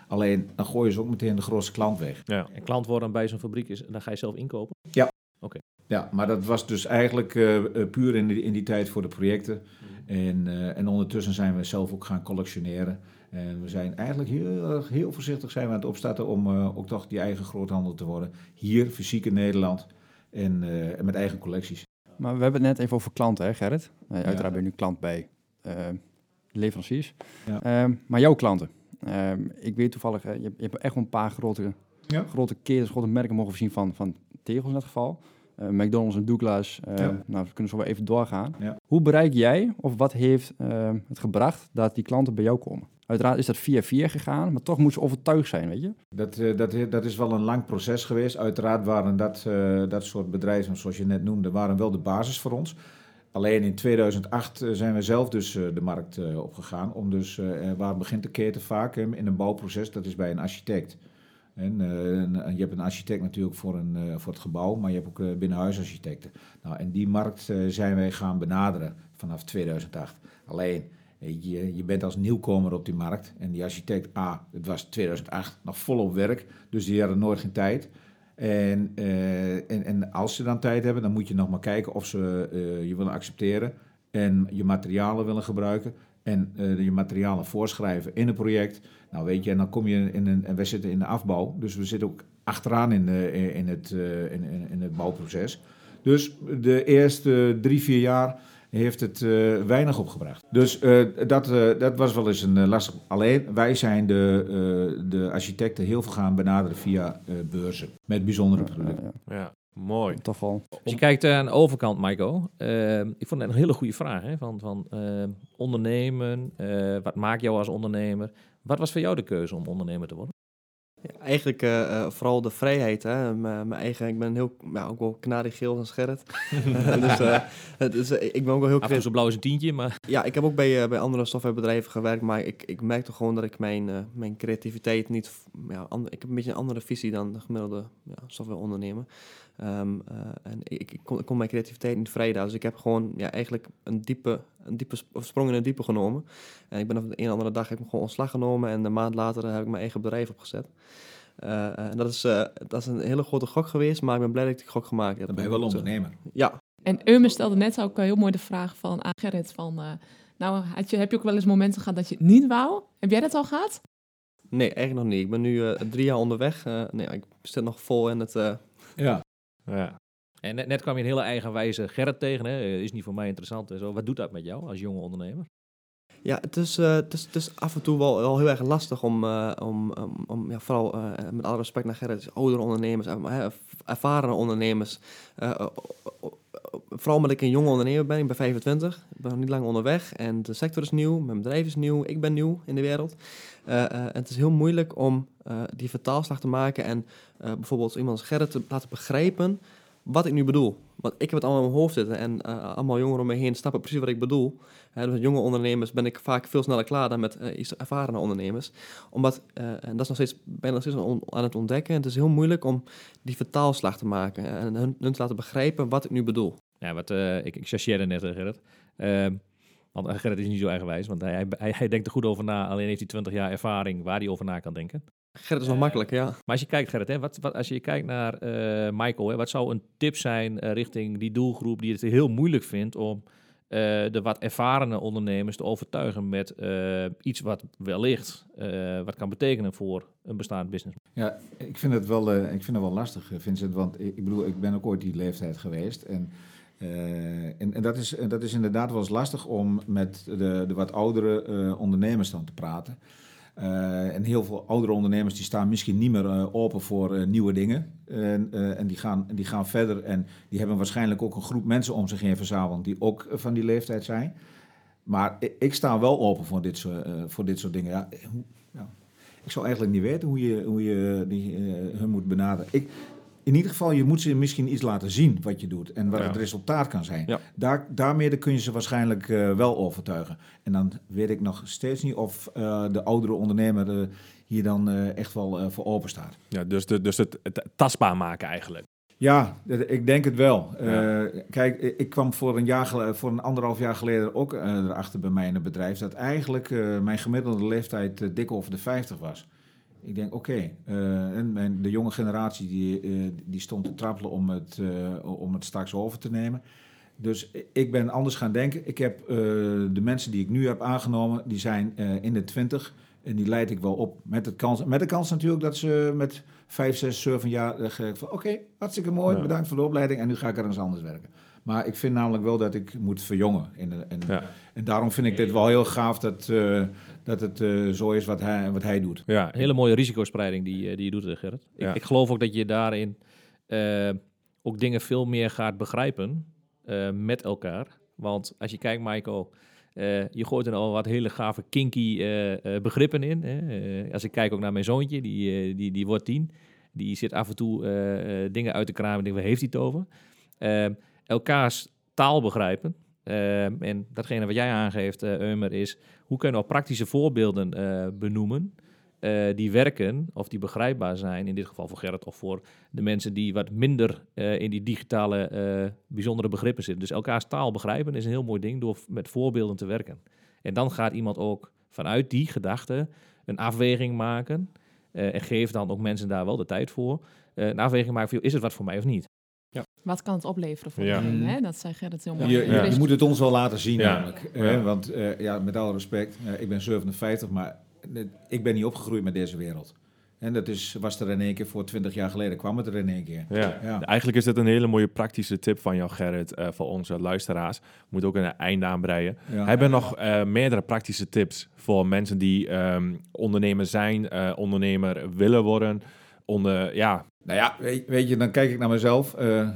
Alleen dan gooien ze ook meteen de grootste klant weg. Ja. En klant worden bij zo'n fabriek is, dan ga je zelf inkopen. Ja, maar dat was dus eigenlijk eh, eh, puur in die, in die tijd voor de projecten. En, eh, en ondertussen zijn we zelf ook gaan collectioneren. En we zijn eigenlijk heel, heel voorzichtig zijn we aan het opstarten om eh, ook toch die eigen groothandel te worden. Hier, fysiek in Nederland. En, eh, en met eigen collecties. Maar we hebben het net even over klanten, hè Gerrit? Uiteraard Ja. ben je nu klant bij eh, leveranciers. Ja. Ehm, maar jouw klanten. Ehm, ik weet toevallig, je, hebt- je hebt echt wel een paar grote, Ja. grote ketens, grote merken mogen voorzien van, van tegels in dat geval. Eh, McDonald's en Douglas. eh, Ja. Nou, we kunnen zo wel even doorgaan. Ja. Hoe bereik jij, of wat heeft eh, het gebracht dat die klanten bij jou komen? Uiteraard is dat via via gegaan, maar toch moeten ze overtuigd zijn, weet je? Dat, dat, dat is wel een lang proces geweest. Uiteraard waren dat, dat soort bedrijven, zoals je net noemde, waren wel de basis voor ons. Alleen in 2008 eh, zijn we zelf dus de markt opgegaan. Om dus, waar begint de keten vaak in een bouwproces? Dat is bij een architect. En, eh, een- je hebt een architect natuurlijk voor, een, eh, voor het gebouw, maar je hebt ook eh, binnenhuisarchitecten. Nou, en die markt zijn wij gaan benaderen vanaf 2008. Alleen, je, je bent als nieuwkomer op die markt en die architect, A, het was 2008, nog volop werk, dus die hadden nooit geen tijd. En, en, en als ze dan tijd hebben, dan moet je nog maar kijken of ze je willen accepteren en je materialen willen gebruiken en eh, je materialen voorschrijven in een project. Nou weet je, en dan kom je in een, en wij zitten in de afbouw, dus we zitten ook achteraan in, de, in, het, eh, in, in, in het bouwproces. Dus de eerste drie, vier jaar heeft het eh, weinig opgebracht. Dus eh, dat, eh, dat was wel eens een eh, lastig. Alleen, wij zijn de, eh, de architecten heel veel gaan benaderen via eh, beurzen. Met bijzondere producten. Ja, mooi. Toch wel. Als je kijkt eh, aan de overkant, Maiko, eh, ik vond het een hele goede vraag. Hè? Van, van eh, ondernemen, eh, wat maakt jou als ondernemer? Wat was voor jou de keuze om ondernemer te worden? Ja, eigenlijk eh, vooral de vrijheid. Hè? Mijn mijn eigen, ik ben heel, ja, ook wel knarigeel als Gerrit. dus het is, ik ben ook wel heel Af en zo blauw is een tientje, maar Ja, ik heb ook bij, bij andere softwarebedrijven gewerkt, maar ik, ik merkte gewoon dat ik mijn, eh, mijn creativiteit niet... Ja, ander- ik heb een beetje een andere visie dan de gemiddelde ja, softwareondernemer. Ehm, eh, en ik, ik, kon, ik kon mijn creativiteit niet vrijden. Dus ik heb gewoon ja, eigenlijk een diepe, een diepe sprong in het diepe genomen. En ik ben op de een of andere dag heb ik me gewoon ontslag genomen en een maand later heb ik mijn eigen bedrijf opgezet. Eh, eh, en dat is, eh, dat is een hele grote gok geweest, maar ik ben blij dat ik die gok gemaakt heb. Dan ben je wel eh, ondernemer. Ja, En Eume stelde net ook eh, heel mooi de vraag van aan Gerrit van... eh, nou, had je, heb je ook wel eens momenten gehad dat je het niet wou? Heb jij dat al gehad? nee, eigenlijk nog niet. Ik ben nu eh, drie jaar onderweg. Eh, nee, ik zit nog vol in het... eh, Ja. Ja. en net, net kwam je een hele eigenwijze Gerrit tegen. Hè? Eh, Is niet voor mij interessant en zo. Wat doet dat met jou als jonge ondernemer? Ja, het is, eh, het, is, het is af en toe wel, wel heel erg lastig om, eh, om, om, om ja, vooral eh, met alle respect naar Gerrit, oudere ondernemers, hè, ervaren ondernemers. Vooral omdat ik een jonge ondernemer ben, ik ben 25, ik ben nog niet lang onderweg en de sector is nieuw, mijn bedrijf is nieuw, ik ben nieuw in de wereld. Eh, eh, en het is heel moeilijk om eh, die vertaalslag te maken en bijvoorbeeld iemand als Gerrit te laten begrijpen wat ik nu bedoel. Want ik heb het allemaal in mijn hoofd zitten en allemaal jongeren om me heen snappen precies wat ik bedoel. Hè, dus met jonge ondernemers ben ik vaak veel sneller klaar dan met eh, iets ervarene ondernemers. Omdat, eh, en dat is nog steeds, ben nog steeds aan het ontdekken. En het is heel moeilijk om die vertaalslag te maken en hun, hun te laten begrijpen wat ik nu bedoel. Ja, wat, eh, ik, ik chargeerde net, Gerrit. Ehm, want Gerrit is niet zo eigenwijs, want hij, hij, denkt er goed over na. Alleen heeft hij 20 jaar ervaring waar hij over na kan denken. Gerrit is wel makkelijk, ja. Maar als je kijkt, Gerrit, hè, wat, wat, als je kijkt naar Michael, hè, wat zou een tip zijn richting die doelgroep die het heel moeilijk vindt om eh, de wat ervarene ondernemers te overtuigen met eh, iets wat wellicht eh, wat kan betekenen voor een bestaand business? Ja, ik vind het wel, ik vind het wel lastig, Vincent. Want ik, bedoel, ik ben ook ooit die leeftijd geweest. En, en, dat, is, dat is inderdaad wel eens lastig om met de, de wat oudere ondernemers dan te praten. Eh, en heel veel oudere ondernemers die staan misschien niet meer eh, open voor eh, nieuwe dingen. En, en die, gaan, die gaan verder. En die hebben waarschijnlijk ook een groep mensen om zich heen verzameld die ook van die leeftijd zijn. Maar ik, sta wel open voor dit soort, voor dit soort dingen. Ja, ja. Ik zou eigenlijk niet weten hoe je, hoe je die, hun moet benaderen. Ik, in ieder geval, je moet ze misschien iets laten zien wat je doet en wat Ja. het resultaat kan zijn. Ja. Daar, daarmee kun je ze waarschijnlijk eh, wel overtuigen. En dan weet ik nog steeds niet of eh, de oudere ondernemer eh, hier dan echt wel voor open staat. Ja, dus, de, dus het, het tastbaar maken eigenlijk. Ja, ik denk het wel. Ja. Kijk, ik kwam voor een, jaar voor een anderhalf jaar geleden ook eh, erachter bij mij in het bedrijf... dat eigenlijk mijn gemiddelde leeftijd dik over de 50 was. Ik denk, oké, eh, en mijn, de jonge generatie die, eh, die stond te trappelen om het, eh, om het straks over te nemen. Dus ik ben anders gaan denken. Ik heb de mensen die ik nu heb aangenomen, die zijn in de 20... En die leid ik wel op met, het kans, met de kans natuurlijk dat ze met vijf, zes, zeven jaar ge- van oké, hartstikke mooi, Ja. bedankt voor de opleiding en nu ga ik ergens anders werken. Maar ik vind namelijk wel dat ik moet verjongen. En, en, Ja. en daarom vind ik dit wel heel gaaf dat, dat het eh, zo is wat hij, wat hij doet. Ja, hele mooie risicospreiding die, eh, die je doet, eh, Gerrit. Ja. Ik, ik geloof ook dat je daarin ook dingen veel meer gaat begrijpen met elkaar. Want als je kijkt, Michael, je gooit er al wat hele gave kinky begrippen in. Hè? Als ik kijk ook naar mijn zoontje, die, die, die wordt tien. Die zit af en toe dingen uit te kramen en denk, waar heeft hij het over? Elkaars taal begrijpen. Eh, en datgene wat jij aangeeft, eh Eumer, is hoe kunnen we praktische voorbeelden eh, benoemen eh, die werken of die begrijpbaar zijn, in dit geval voor Gerrit of voor de mensen die wat minder in die digitale bijzondere begrippen zitten. Dus elkaars taal begrijpen is een heel mooi ding door met voorbeelden te werken. En dan gaat iemand ook vanuit die gedachte een afweging maken en geeft dan ook mensen daar wel de tijd voor. een afweging maken van, is het wat voor mij of niet? Wat kan het opleveren voor Ja. degene, hè? Dat zei Gerrit heel mooi. Je, je, Ja. je moet het ons wel laten zien Ja. namelijk. Ja. hè, want eh, ja, met alle respect, eh, ik ben 57, maar ik ben niet opgegroeid met deze wereld. En dat is, was er in één keer voor 20 jaar geleden, kwam het er in één keer. Ja. Ja. Eigenlijk is dit een hele mooie praktische tip van jou, Gerrit, eh, voor onze luisteraars. Moet ook een einde aanbreien. Ja. Hebben nog eh, meerdere praktische tips voor mensen die ehm, ondernemer zijn, eh, ondernemer willen worden? Onder, ja, Nou ja, weet, weet je, dan kijk ik naar mezelf. eh, eh,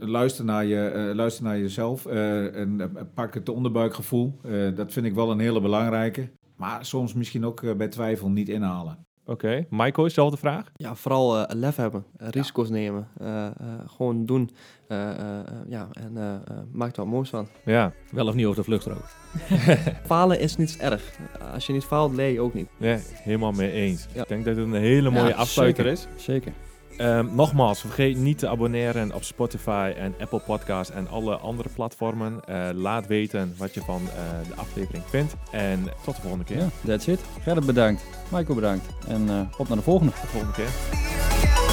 luister, naar je, eh, luister naar jezelf eh, en pak het onderbuikgevoel. Eh, dat vind ik wel een hele belangrijke. Maar soms misschien ook bij twijfel niet inhalen. oké. Michael, dezelfde vraag? Ja, vooral eh, lef hebben, risico's nemen, eh, eh, gewoon doen. eh, eh, eh, ja, en maak er wat moois van. Ja, Wel of niet over de vluchtstrook. Falen is niets erg. Als je niet faalt, leer je ook niet. ja helemaal mee eens. Ja. Ik denk dat het een hele mooie Ja, afsluiter zeker. is. Zeker. Ehm, nogmaals, vergeet niet te abonneren op Spotify en Apple Podcasts en alle andere platformen. Eh, laat weten wat je van eh, de aflevering vindt. En tot de volgende keer. Ja, that's it. Gerrit bedankt. Michael bedankt. En eh, op naar de volgende. Tot de volgende keer.